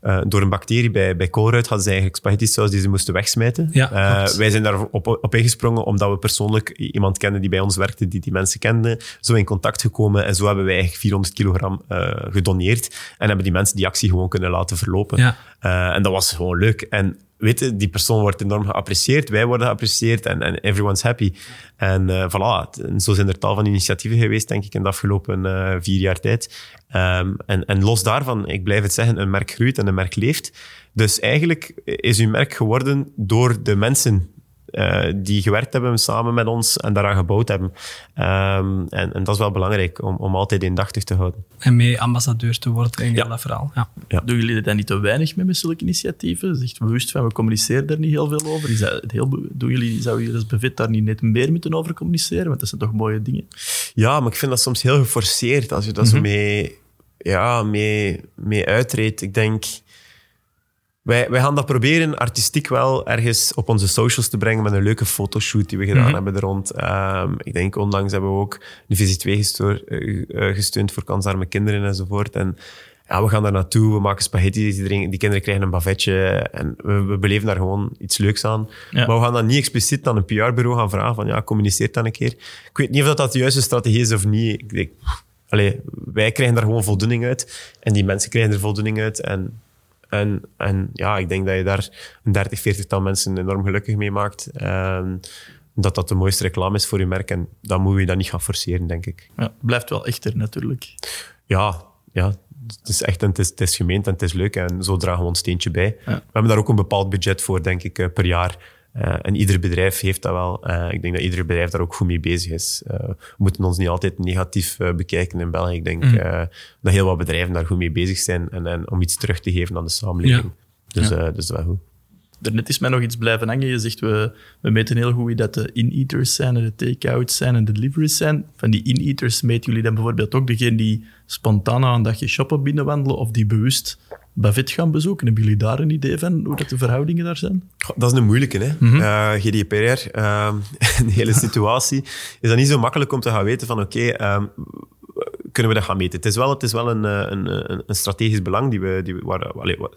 uh, door een bacterie bij, bij hadden ze eigenlijk spaghetti saus die ze moesten wegsmijten. Ja, uh, wij zijn daar op, op ingesprongen omdat we persoonlijk iemand kenden die bij ons werkte, die die mensen kenden. Zo in contact gekomen en zo hebben wij eigenlijk 400 kilogram uh, gedoneerd en hebben die mensen die actie gewoon kunnen laten verlopen. Ja. en dat was gewoon leuk. En weet die persoon wordt enorm geapprecieerd, wij worden geapprecieerd en, everyone's happy. En uh, voilà, en zo zijn er tal van initiatieven geweest, denk ik, in de afgelopen uh, vier jaar tijd. Um, en, en los daarvan, ik blijf het zeggen, een merk groeit en een merk leeft. Dus eigenlijk is uw merk geworden door de mensen die gewerkt hebben samen met ons en daaraan gebouwd hebben. Ehm, en, en, dat is wel belangrijk om, om altijd indachtig te houden. En mee ambassadeur te worden in ja. dat verhaal. Ja. ja. Doen jullie dat niet te weinig met zulke initiatieven? Zegt bewust van we communiceren daar niet heel veel over? Is dat heel, doen jullie, zou jullie als bevet daar niet net meer moeten over communiceren? Want dat zijn toch mooie dingen? Ja, maar ik vind dat soms heel geforceerd als je dat zo mhm. mee, ja, mee, mee uitreedt. Ik denk wij, wij gaan dat proberen artistiek wel ergens op onze socials te brengen met een leuke fotoshoot die we gedaan mhm. hebben er rond. Ehm, ik denk onlangs hebben we ook de Visie 2 gestoor, uh, gesteund voor kansarme kinderen enzovoort. En ja, we gaan daar naartoe, we maken spaghetti, die, die kinderen krijgen een bavetje en we, we beleven daar gewoon iets leuks aan. Maar we gaan dan niet expliciet aan een PR-bureau gaan vragen van ja, communiceer dan een keer. Ik weet niet of dat, dat de juiste strategie is of niet. Ik denk, allez, wij krijgen daar gewoon voldoening uit en die mensen krijgen er voldoening uit en en, en ja, ik denk dat je daar een 30, 40 tal mensen enorm gelukkig mee maakt. En dat dat de mooiste reclame is voor je merk. En dan moet je dat niet gaan forceren, denk ik. Ja, het blijft wel echter natuurlijk. Ja, ja het is echt en het is, het is gemeend en het is leuk. En zo dragen we ons steentje bij. We hebben daar ook een bepaald budget voor, denk ik, eh, per jaar. Uh, en ieder bedrijf heeft dat wel. Uh, ik denk dat ieder bedrijf daar ook goed mee bezig is. Uh, we moeten ons niet altijd negatief bekijken in België. Ik denk mm. dat heel wat bedrijven daar goed mee bezig zijn en, en om iets terug te geven aan de samenleving. Dus, ja. dus dat is wel goed. Daarnet is mij nog iets blijven hangen. Je zegt, we, we meten heel goed wie dat de in-eaters zijn en de take-outs zijn en de deliveries zijn. Van die in-eaters meten jullie dan bijvoorbeeld ook degene die spontaan aan een dagje shoppen binnenwandelen of die bewust Bavit gaan bezoeken. Hebben jullie daar een idee van hoe dat de verhoudingen daar zijn? Dat is een moeilijke, hè? Mm -hmm. uh, GDPR, uh, de hele situatie. Is dat niet zo makkelijk om te gaan weten van oké, okay, um, kunnen we dat gaan meten. Het is wel, het is wel een, eh, een, een, strategisch belang, die we, die, waar,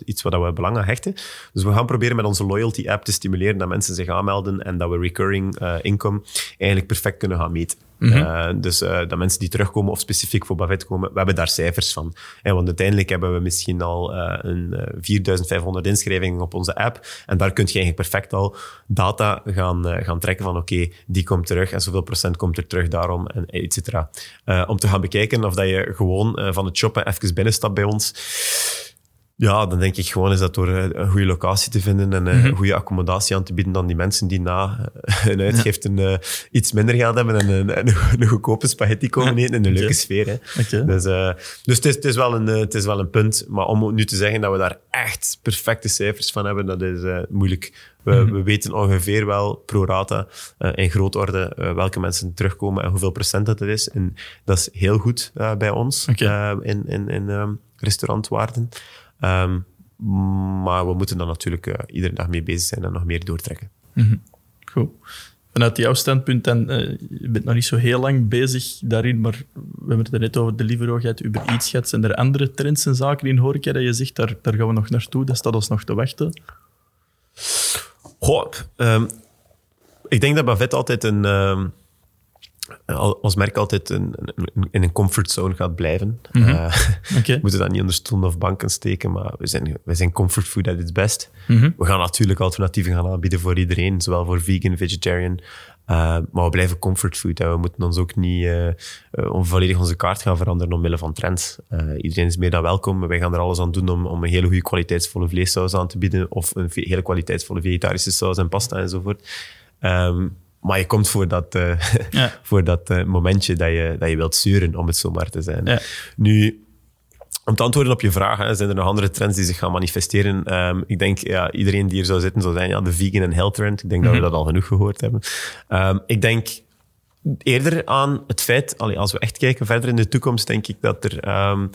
iets waar we belang aan hechten. Dus we gaan proberen met onze loyalty app te stimuleren dat mensen zich aanmelden en dat we recurring uh, income eigenlijk perfect kunnen gaan meten. Mm -hmm. dus uh, dat mensen die terugkomen of specifiek voor Bavet komen, we hebben daar cijfers van. En want uiteindelijk hebben we misschien al een 4500 inschrijvingen op onze app. En daar kun je eigenlijk perfect al data gaan, gaan trekken van oké, die komt terug en zoveel procent komt er terug daarom, en et cetera. om te gaan bekijken of dat je gewoon van het shoppen even binnenstapt bij ons ja, dan denk ik gewoon is dat door eh, een goede locatie te vinden en een mhm. goede accommodatie aan te bieden dan die mensen die na een uitgifte uh, iets minder geld hebben en een, een, een goedkope spaghetti komen eten in een leuke sfeer. Hè. Dus, uh, dus het, is, het, is wel een, het is wel een punt. Maar om nu te zeggen dat we daar echt perfecte cijfers van hebben, dat is moeilijk. We, mhm. we, weten ongeveer wel pro rata in grootorde welke mensen terugkomen en hoeveel procent dat is. En dat is heel goed bij ons in, in, in um, restaurantwaarden. Um, maar we moeten dan natuurlijk uh, iedere dag mee bezig zijn en nog meer doortrekken. Mm -hmm. Goed. Vanuit jouw standpunt, dan, uh, je bent nog niet zo heel lang bezig daarin, maar we hebben het er net over Deliveroo gehad, Uber Eats gehad. Zijn er andere trends en zaken in horeca dat je zegt, daar, daar gaan we nog naartoe, dat staat ons nog te wachten? Goh, um, ik denk dat Bavet altijd een... Um, ons merk altijd in, in een comfortzone gaat blijven. Mm -hmm. uh, We moeten dat niet onder stoelen of banken steken, maar we zijn, we zijn comfort food at its best. Mm -hmm. We gaan natuurlijk alternatieven gaan aanbieden voor iedereen, zowel voor vegan, vegetarian. Uh, maar we blijven comfort food. En we moeten ons ook niet uh, volledig onze kaart gaan veranderen omwille van trends. iedereen is meer dan welkom. Wij gaan er alles aan doen om, om een hele goede kwaliteitsvolle vleessaus aan te bieden. Of een hele kwaliteitsvolle vegetarische saus en pasta enzovoort. Um, maar je komt voor dat, uh, ja. voor dat uh, momentje dat je, dat je wilt zuren, om het zo maar te zijn. Ja. Nu, om te antwoorden op je vraag, hè, zijn er nog andere trends die zich gaan manifesteren? Um, ik denk, ja, iedereen die hier zou zitten zou zijn, ja, de vegan en health trend. Ik denk dat we mhm. dat al genoeg gehoord hebben. Um, ik denk eerder aan het feit, allee, als we echt kijken verder in de toekomst, denk ik dat er... Um,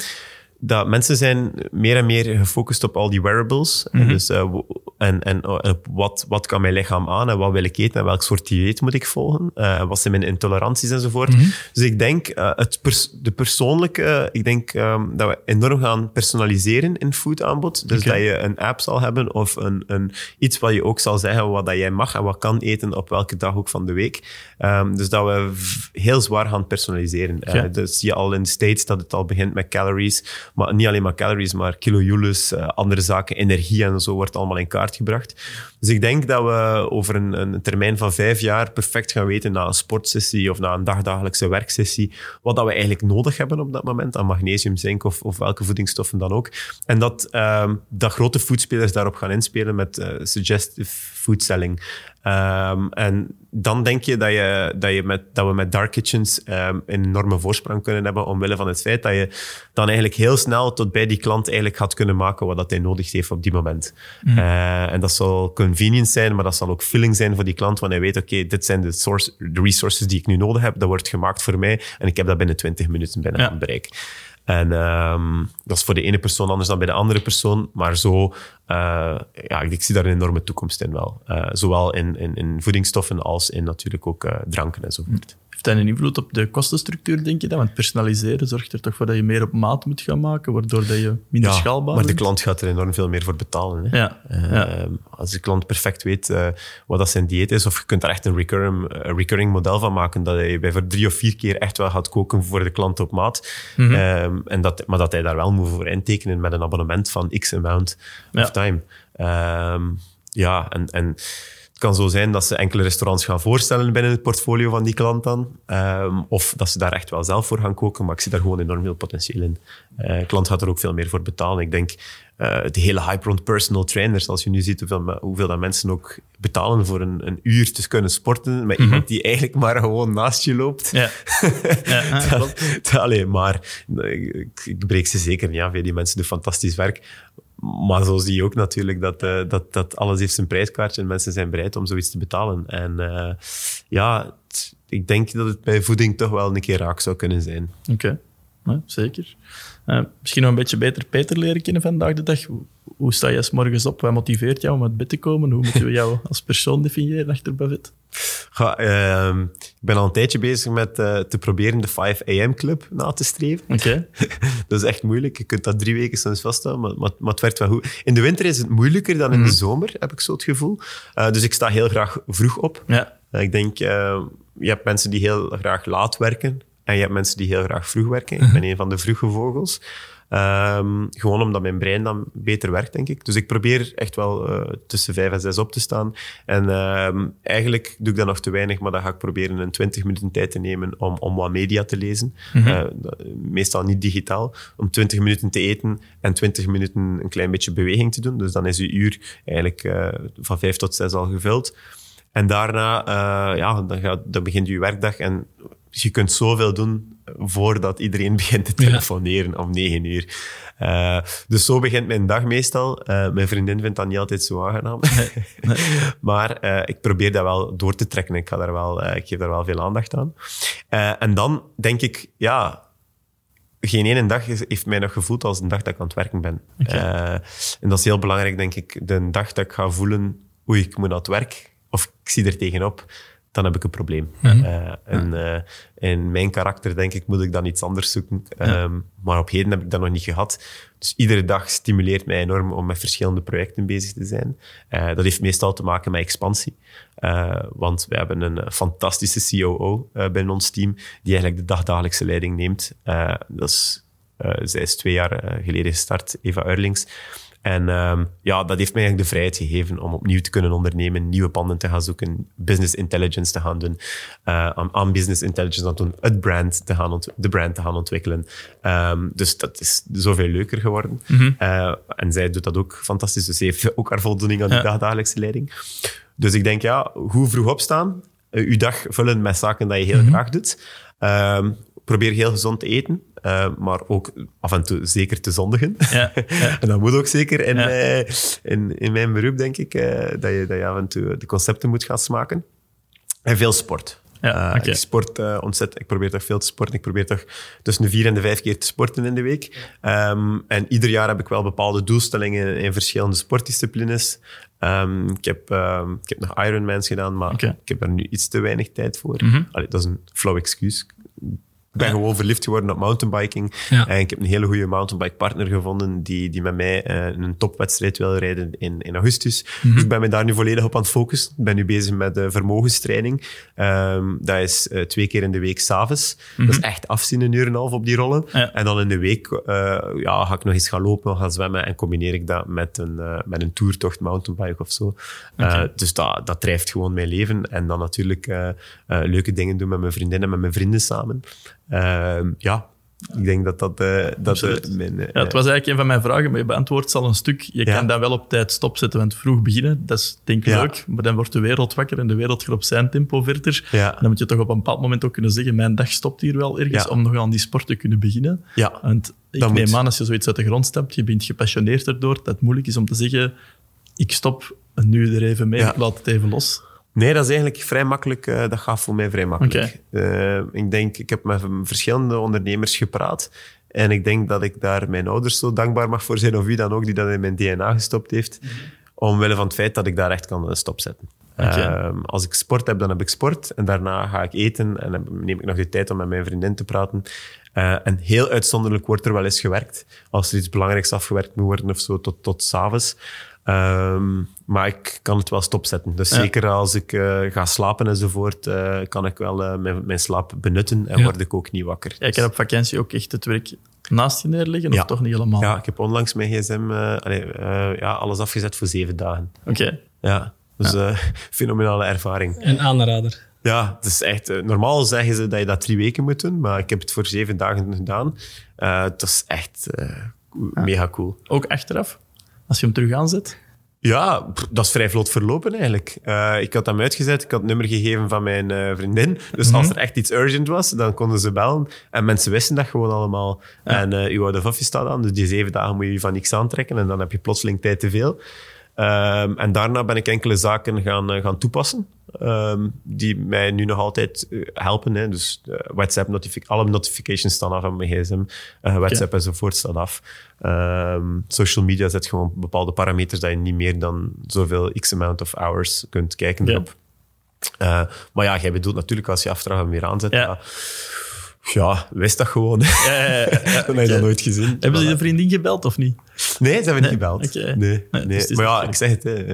dat mensen zijn meer en meer gefocust op al die wearables. Mm -hmm. Dus, uh, en en uh, wat, wat kan mijn lichaam aan en wat wil ik eten en welk soort dieet moet ik volgen? Uh, wat zijn mijn intoleranties enzovoort. Mm -hmm. Dus ik denk, het pers de persoonlijke, ik denk um, dat we enorm gaan personaliseren in foodaanbod. Dus okay. dat je een app zal hebben of een, een, iets wat je ook zal zeggen wat dat jij mag en wat kan eten op welke dag ook van de week. Um, dus dat we heel zwaar gaan personaliseren. Okay. dus zie je al in de States dat het al begint met calories maar niet alleen maar calories, maar kilojoules, uh, andere zaken, energie en zo wordt allemaal in kaart gebracht. Dus ik denk dat we over een, een, termijn van vijf jaar perfect gaan weten na een sportsessie of na een dagdagelijkse werksessie, wat dat we eigenlijk nodig hebben op dat moment aan magnesium, zink of, of welke voedingsstoffen dan ook. En dat, um, dat grote foodspelers daarop gaan inspelen met uh, suggestive foodselling. Ehm, en dan denk je dat, je, dat, je met, dat we met dark kitchens um, een enorme voorsprong kunnen hebben omwille van het feit dat je dan eigenlijk heel snel tot bij die klant eigenlijk gaat kunnen maken wat dat hij nodig heeft op die moment. Mm. Uh, en dat zal convenience zijn, maar dat zal ook filling zijn voor die klant, want hij weet, oké, okay, dit zijn de, source, de resources die ik nu nodig heb, dat wordt gemaakt voor mij en ik heb dat binnen 20 minuten binnen ja. bereik. En um, dat is voor de ene persoon anders dan bij de andere persoon. Maar zo, uh, ja, ik, zie daar een enorme toekomst in wel. Uh, zowel in, in, in, voedingsstoffen als in natuurlijk ook uh, dranken enzovoort. Heeft dat een invloed op de kostenstructuur, denk je dan? Want personaliseren zorgt er toch voor dat je meer op maat moet gaan maken, waardoor dat je minder ja, schaalbaar maar de klant gaat er enorm veel meer voor betalen. Hè? Ja, uh, ja. Als de klant perfect weet uh, wat dat zijn dieet is, of je kunt daar echt een recurring, uh, recurring model van maken, dat hij bij voor drie of vier keer echt wel gaat koken voor de klant op maat. Mm -hmm. um, en dat, maar dat hij daar wel moet voor intekenen met een abonnement van x amount of time. Um, ja, en... en het kan zo zijn dat ze enkele restaurants gaan voorstellen binnen het portfolio van die klant dan. Um, of dat ze daar echt wel zelf voor gaan koken. Maar ik zie daar gewoon enorm veel potentieel in. Uh, de klant gaat er ook veel meer voor betalen. Ik denk, uh, de hele hype rond personal trainers. Als je nu ziet hoeveel, hoeveel dat mensen ook betalen voor een, een uur te kunnen sporten met mm -hmm. iemand die eigenlijk maar gewoon naast je loopt. Ja. ja allee, maar ik, ik breek ze zeker niet af. Die mensen doen fantastisch werk. Maar zo zie je ook natuurlijk dat, uh, dat, dat alles heeft zijn prijskaartje en mensen zijn bereid om zoiets te betalen. En uh, ja, ik denk dat het bij voeding toch wel een keer raak zou kunnen zijn. Oké, zeker. Uh, misschien nog een beetje beter Peter leren kennen vandaag de dag. Hoe, hoe sta je s morgens op? Wat motiveert jou om uit bed te komen? Hoe moeten we jou als persoon definiëren achter Buffett? Ja, uh, ik ben al een tijdje bezig met uh, te proberen de 5 AM club na te streven. Okay. dat is echt moeilijk. Je kunt dat drie weken soms vasthouden, maar, maar, maar, het werkt wel goed. In de winter is het moeilijker dan in mm. de zomer, heb ik zo het gevoel. Uh, dus ik sta heel graag vroeg op. Ja. ik denk, je hebt mensen die heel graag laat werken. En je hebt mensen die heel graag vroeg werken. Ik ben een van de vroege vogels. Um, gewoon omdat mijn brein dan beter werkt, denk ik. Dus ik probeer echt wel uh, tussen vijf en zes op te staan. En um, eigenlijk doe ik dat nog te weinig, maar dan ga ik proberen een 20 minuten tijd te nemen om, om wat media te lezen. Mm -hmm. uh, meestal niet digitaal. Om 20 minuten te eten en 20 minuten een klein beetje beweging te doen. Dus dan is je uur eigenlijk uh, van vijf tot zes al gevuld. En daarna, ja, dan, gaat, dan begint je werkdag en je kunt zoveel doen voordat iedereen begint te telefoneren ja. om negen uur. Uh, dus zo begint mijn dag meestal. Uh, mijn vriendin vindt dat niet altijd zo aangenaam. Nee. Nee. maar uh, ik probeer dat wel door te trekken. Ik, ga daar wel, ik geef daar wel veel aandacht aan. en dan denk ik, ja, geen ene dag heeft mij nog gevoeld als een dag dat ik aan het werken ben. Okay. en dat is heel belangrijk, denk ik. De dag dat ik ga voelen, oei, ik moet naar het werk. Of ik zie er tegenop dan heb ik een probleem. Mm -hmm. uh, en uh, in mijn karakter, denk ik, moet ik dan iets anders zoeken. Ja. Um, maar op heden heb ik dat nog niet gehad. Dus iedere dag stimuleert mij enorm om met verschillende projecten bezig te zijn. Uh, dat heeft meestal te maken met expansie. want we hebben een fantastische COO binnen ons team, die eigenlijk de dagdagelijkse leiding neemt. dat is, zij is twee jaar geleden gestart, Eva Eurlings. En um, ja, dat heeft mij eigenlijk de vrijheid gegeven om opnieuw te kunnen ondernemen, nieuwe panden te gaan zoeken, business intelligence te gaan doen, uh, aan, business intelligence aan doen, het brand te gaan de brand te gaan ontwikkelen. Um, dus dat is zoveel leuker geworden. Mm -hmm. uh, en zij doet dat ook fantastisch, dus ze heeft ook haar voldoening aan die ja. dagdagelijkse leiding. Dus ik denk, ja, hoe vroeg opstaan, uh, uw dag vullen met zaken dat je heel mm -hmm. graag doet. Um, probeer heel gezond te eten, uh, maar ook af en toe zeker te zondigen. Ja, ja. en dat moet ook zeker in, ja. uh, in, in mijn beroep, denk ik, uh, dat, je, dat je af en toe de concepten moet gaan smaken. En veel sport. Ja, okay. Ik sport ontzettend. Ik probeer toch veel te sporten. Ik probeer toch tussen de vier en de vijf keer te sporten in de week. Um, en ieder jaar heb ik wel bepaalde doelstellingen in verschillende sportdisciplines. Um, ik, heb, um, ik heb nog Ironmans gedaan, maar okay. ik heb er nu iets te weinig tijd voor. Mm -hmm. Allee, dat is een flauw excuus ik ben gewoon verliefd geworden op mountainbiking. Ja. En ik heb een hele goede mountainbike partner gevonden die, die met mij uh, een topwedstrijd wil rijden in, in augustus. Mm -hmm. Dus ik ben me daar nu volledig op aan het focussen. Ik ben nu bezig met uh, vermogenstraining. Um, dat is uh, twee keer in de week s'avonds. Mm -hmm. Dat is echt afzien, een uur en een half op die rollen. Ja. En dan in de week ja, ga ik nog eens gaan lopen, gaan zwemmen en combineer ik dat met een, met een toertocht mountainbike of zo. Okay. dus dat, dat drijft gewoon mijn leven. En dan natuurlijk leuke dingen doen met mijn vriendinnen, met mijn vrienden samen. Uh, ja, Ik denk dat dat... Uh, dat mijn, ja, het was eigenlijk een van mijn vragen, maar je beantwoordt al een stuk. Je kan dan wel op tijd stopzetten, want vroeg beginnen, dat is denk ik leuk. Maar dan wordt de wereld wakker en de wereld gaat op zijn tempo verder. En dan moet je toch op een bepaald moment ook kunnen zeggen, mijn dag stopt hier wel ergens om nog aan die sport te kunnen beginnen. Ja. Want ik neem aan, als je zoiets uit de grond stapt, je bent gepassioneerd erdoor, dat het moeilijk is om te zeggen, ik stop nu er even mee, ik laat het even los. Nee, dat is eigenlijk vrij makkelijk. Uh, dat gaat voor mij vrij makkelijk. Uh, ik denk, ik heb met verschillende ondernemers gepraat. En ik denk dat ik daar mijn ouders zo dankbaar mag voor zijn, of wie dan ook, die dat in mijn DNA gestopt heeft. Mm Omwille van het feit dat ik daar echt kan eh, stopzetten. Okay. Uh, als ik sport heb, dan heb ik sport. En daarna ga ik eten en dan neem ik nog de tijd om met mijn vriendin te praten. Uh, en heel uitzonderlijk wordt er wel eens gewerkt. Als er iets belangrijks afgewerkt moet worden of zo, tot, tot s'avonds. Um, maar ik kan het wel stopzetten. Dus zeker als ik uh, ga slapen enzovoort, uh, kan ik wel uh, mijn, mijn, slaap benutten en word ik ook niet wakker. Ja, ik heb op vakantie ook echt het werk naast je neerleggen, of toch niet helemaal? Ja, ik heb onlangs mijn gsm allee, ja, alles afgezet voor zeven dagen. Oké. Ja, dus fenomenale ervaring. Een aanrader. Ja, het is echt... normaal zeggen ze dat je dat drie weken moet doen, maar ik heb het voor zeven dagen gedaan. het is echt mega cool. Ook achteraf? Als je hem terug aanzet? Ja, dat is vrij vlot verlopen eigenlijk. Uh, ik had hem uitgezet, ik had het nummer gegeven van mijn uh, vriendin. Dus als mhm. er echt iets urgent was, dan konden ze bellen. En mensen wisten dat gewoon allemaal. En uh, uw oude vaffie staat aan, dus die zeven dagen moet je van niks aantrekken. En dan heb je plotseling tijd te veel. Um, en daarna ben ik enkele zaken gaan, gaan toepassen. Um, die mij nu nog altijd helpen. Hè. Dus WhatsApp, notific alle notifications staan af aan mijn gsm. Uh, WhatsApp okay. enzovoort staat af. Um, social media zet gewoon bepaalde parameters dat je niet meer dan zoveel x amount of hours kunt kijken erop. Uh, maar ja, jij bedoelt natuurlijk als je aftrag hem weer aanzet. Ja. ja, wist dat gewoon. Ja, ja, ja, heb je dat nooit gezien. Hebben ze je vriendin gebeld of niet? Nee, ze hebben niet gebeld. Nee, nee. nee. Dus maar ja, ik zeg het, hè, uh,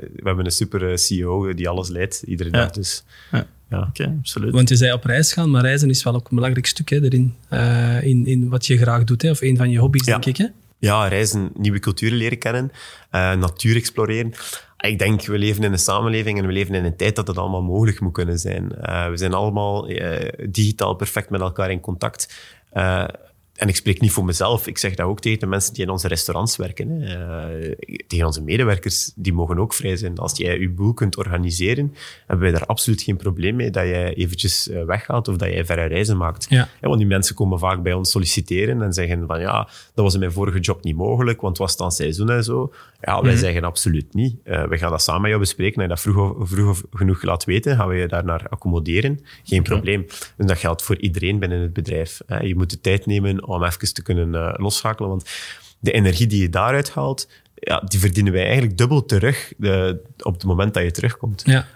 we hebben een super CEO die alles leidt, iedere dag. Dus ja. Oké, absoluut. Want je zei op reis gaan, maar reizen is wel ook een belangrijk stuk hè, erin. Uh, in, in wat je graag doet, hè, of een van je hobby's, denk ik. Hè? Ja, reizen, nieuwe culturen leren kennen, uh, natuur exploreren. Ik denk, we leven in een samenleving en we leven in een tijd dat het allemaal mogelijk moet kunnen zijn. Uh, we zijn allemaal digitaal perfect met elkaar in contact en ik spreek niet voor mezelf, ik zeg dat ook tegen de mensen die in onze restaurants werken. Uh, tegen onze medewerkers, die mogen ook vrij zijn. Als jij je boel kunt organiseren, hebben wij daar absoluut geen probleem mee dat jij eventjes uh, weggaat of dat jij verre reizen maakt. Ja. want die mensen komen vaak bij ons solliciteren en zeggen van ja, dat was in mijn vorige job niet mogelijk, want het was dan seizoen en zo. Ja, wij mhm. zeggen absoluut niet. Uh, we gaan dat samen met jou bespreken. En dat vroeg, vroeg genoeg laat weten, gaan we je daarnaar accommoderen. Geen probleem. En dat geldt voor iedereen binnen het bedrijf. Je moet de tijd nemen om even te kunnen uh, losschakelen. Want de energie die je daaruit haalt, ja, die verdienen wij eigenlijk dubbel terug de, op het moment dat je terugkomt. Ja,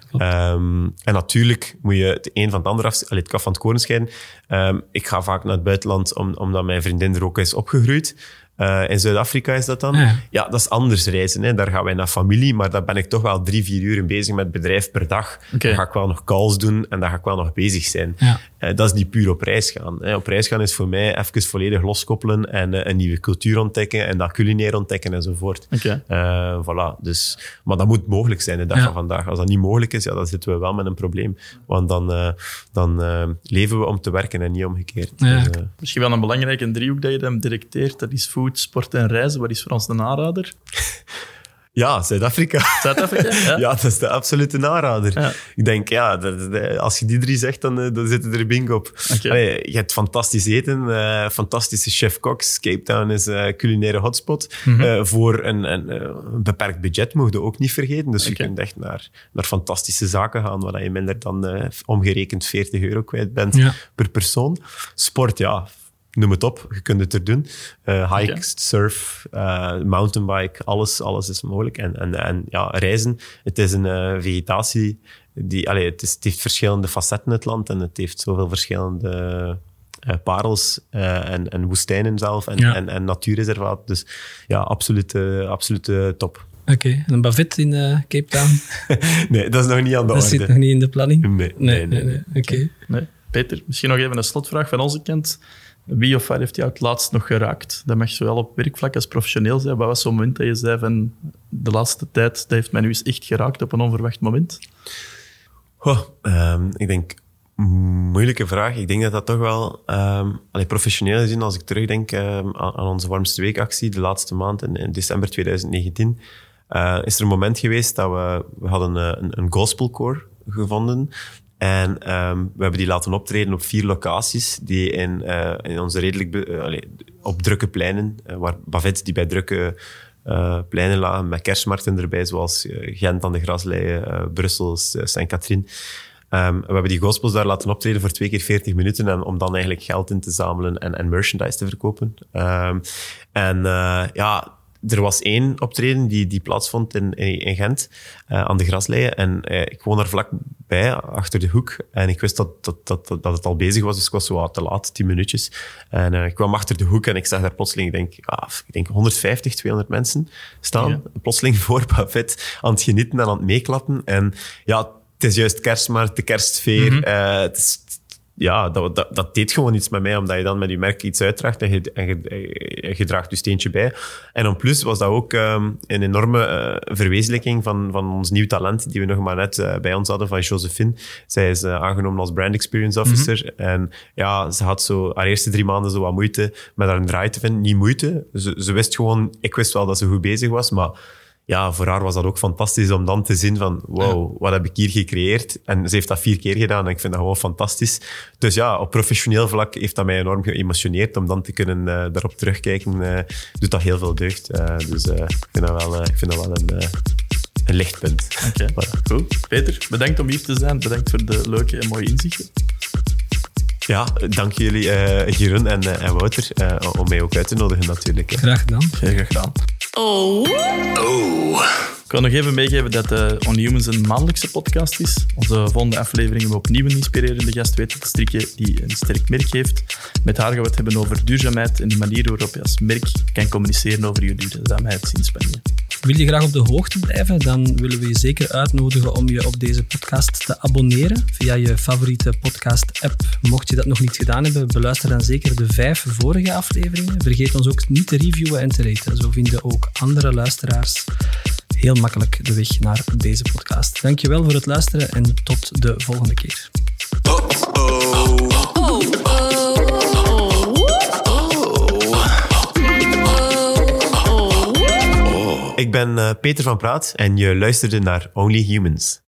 um, en natuurlijk moet je het een van het ander af, het kaf van het koren scheiden. Um, ik ga vaak naar het buitenland om, omdat mijn vriendin er ook is opgegroeid. Uh, in Zuid-Afrika is dat dan. Ja. dat is anders reizen. Hè. Daar gaan wij naar familie, maar daar ben ik toch wel drie, vier uur bezig met het bedrijf per dag. Dan ga ik wel nog calls doen en dan ga ik wel nog bezig zijn. Ja. Uh, dat is niet puur op reis gaan. Hè. Op reis gaan is voor mij even volledig loskoppelen en uh, een nieuwe cultuur ontdekken en dat culinair ontdekken enzovoort. Okay. voilà. Dus, maar dat moet mogelijk zijn de dag van vandaag. Als dat niet mogelijk is, ja, dan zitten we wel met een probleem. Want dan, dan leven we om te werken en niet omgekeerd. Dus, Misschien wel een belangrijke driehoek dat je dan directeert, dat is food, sport en reizen. Wat is voor ons de aanrader? Ja, Zuid-Afrika. Zuid-Afrika? Ja. ja. dat is de absolute aanrader. Ik denk, ja, als je die drie zegt, dan, eh, dan zit er bing op. je hebt fantastisch eten, uh, fantastische chef-koks. Cape Town is een culinaire hotspot. Mm -hmm. uh, voor een, een, een, beperkt budget mocht je ook niet vergeten. Dus je kunt echt naar, naar fantastische zaken gaan, waar je minder dan omgerekend 40 euro kwijt bent per persoon. Sport, ja, noem het op, je kunt het er doen. Uh, hike, surf, uh, mountainbike, alles, alles is mogelijk. En, en, en ja, reizen, het is een uh, vegetatie, die, allee, het, is, het heeft verschillende facetten, het land, en het heeft zoveel verschillende parels en, en woestijnen zelf, en, en, en natuurreservaat. Dus ja, absolute, absolute top. Oké, okay. een bavet in Cape Town? nee, dat is nog niet aan de dat orde. Dat zit nog niet in de planning? Nee, nee, nee. nee, Oké. Nee. Peter, misschien nog even een slotvraag van onze kant. Wie of waar heeft jou het laatst nog geraakt? Dat mag zowel op werkvlak als professioneel zijn. Wat was zo'n moment dat je zei van de laatste tijd, dat heeft mij nu eens echt geraakt op een onverwacht moment? Um, ik denk moeilijke vraag. Ik denk dat dat toch wel, um, professioneel gezien, als ik terugdenk um, aan, onze warmste weekactie, de laatste maand in, december 2019, uh, is er een moment geweest dat we, we hadden een, een gospelcore gevonden. En um, we hebben die laten optreden op vier locaties, die in, uh, in onze redelijk, uh, op drukke pleinen, uh, waar Bavet die bij drukke pleinen lagen, met kerstmarkten erbij, zoals Gent aan de Grasleien, Brussel, Saint-Catherine. Um, we hebben die gospels daar laten optreden voor twee keer 40 minuten en om dan eigenlijk geld in te zamelen en, en merchandise te verkopen. Um, en ja, er was één optreden die, die plaatsvond in, in Gent, uh, aan de grasleien. En uh, ik woon daar vlakbij, achter de hoek. En ik wist dat, dat, dat, dat het al bezig was, dus ik was zo wat te laat, tien minuutjes. En uh, ik kwam achter de hoek en ik zag daar plotseling, ik denk, ah, ik denk 150, 200 mensen staan. Ja. Plotseling voor Buffet aan het genieten en aan het meeklappen. En ja, het is juist de kerstsfeer. Mm -hmm. uh, het is, ja, dat, dat, dat, deed gewoon iets met mij, omdat je dan met je merk iets uitdraagt en je, en je, je draagt je steentje bij. En om plus was dat ook um, een enorme uh, verwezenlijking van, van ons nieuw talent, die we nog maar net uh, bij ons hadden, van Josephine. Zij is uh, aangenomen als Brand Experience Officer. Mm -hmm. En ja, ze had zo haar eerste drie maanden zo wat moeite met haar draai te vinden. Niet moeite, ze, ze wist gewoon, ik wist wel dat ze goed bezig was, maar ja, voor haar was dat ook fantastisch om dan te zien van wow, wat heb ik hier gecreëerd? En ze heeft dat vier keer gedaan en ik vind dat gewoon fantastisch. Dus ja, op professioneel vlak heeft dat mij enorm geëmotioneerd om dan te kunnen uh, daarop terugkijken. Uh, doet dat heel veel deugd. Uh, dus ik vind dat wel, ik vind dat wel een, een lichtpunt. Oké, okay. voilà. goed. Peter, bedankt om hier te zijn. Bedankt voor de leuke en mooie inzichten. Ja, dank jullie, uh, Jeroen en, uh, en Wouter, uh, om mij ook uit te nodigen natuurlijk. Graag gedaan. Heel graag gedaan. Oh. Oh. Ik wil nog even meegeven dat de On Humans een maandelijkse podcast is. Onze volgende aflevering hebben we opnieuw een inspirerende gast weten te strikken die een sterk merk heeft. Met haar gaan we het hebben over duurzaamheid en de manier waarop je als merk kan communiceren over je duurzaamheidsinspanningen. Wil je graag op de hoogte blijven, dan willen we je zeker uitnodigen om je op deze podcast te abonneren via je favoriete podcast-app. Mocht je dat nog niet gedaan hebben, beluister dan zeker de vijf vorige afleveringen. Vergeet ons ook niet te reviewen en te raten. Zo vinden ook andere luisteraars heel makkelijk de weg naar deze podcast. Dankjewel voor het luisteren en tot de volgende keer. Ik ben uh, Peter van Praat en je luisterde naar Only Humans.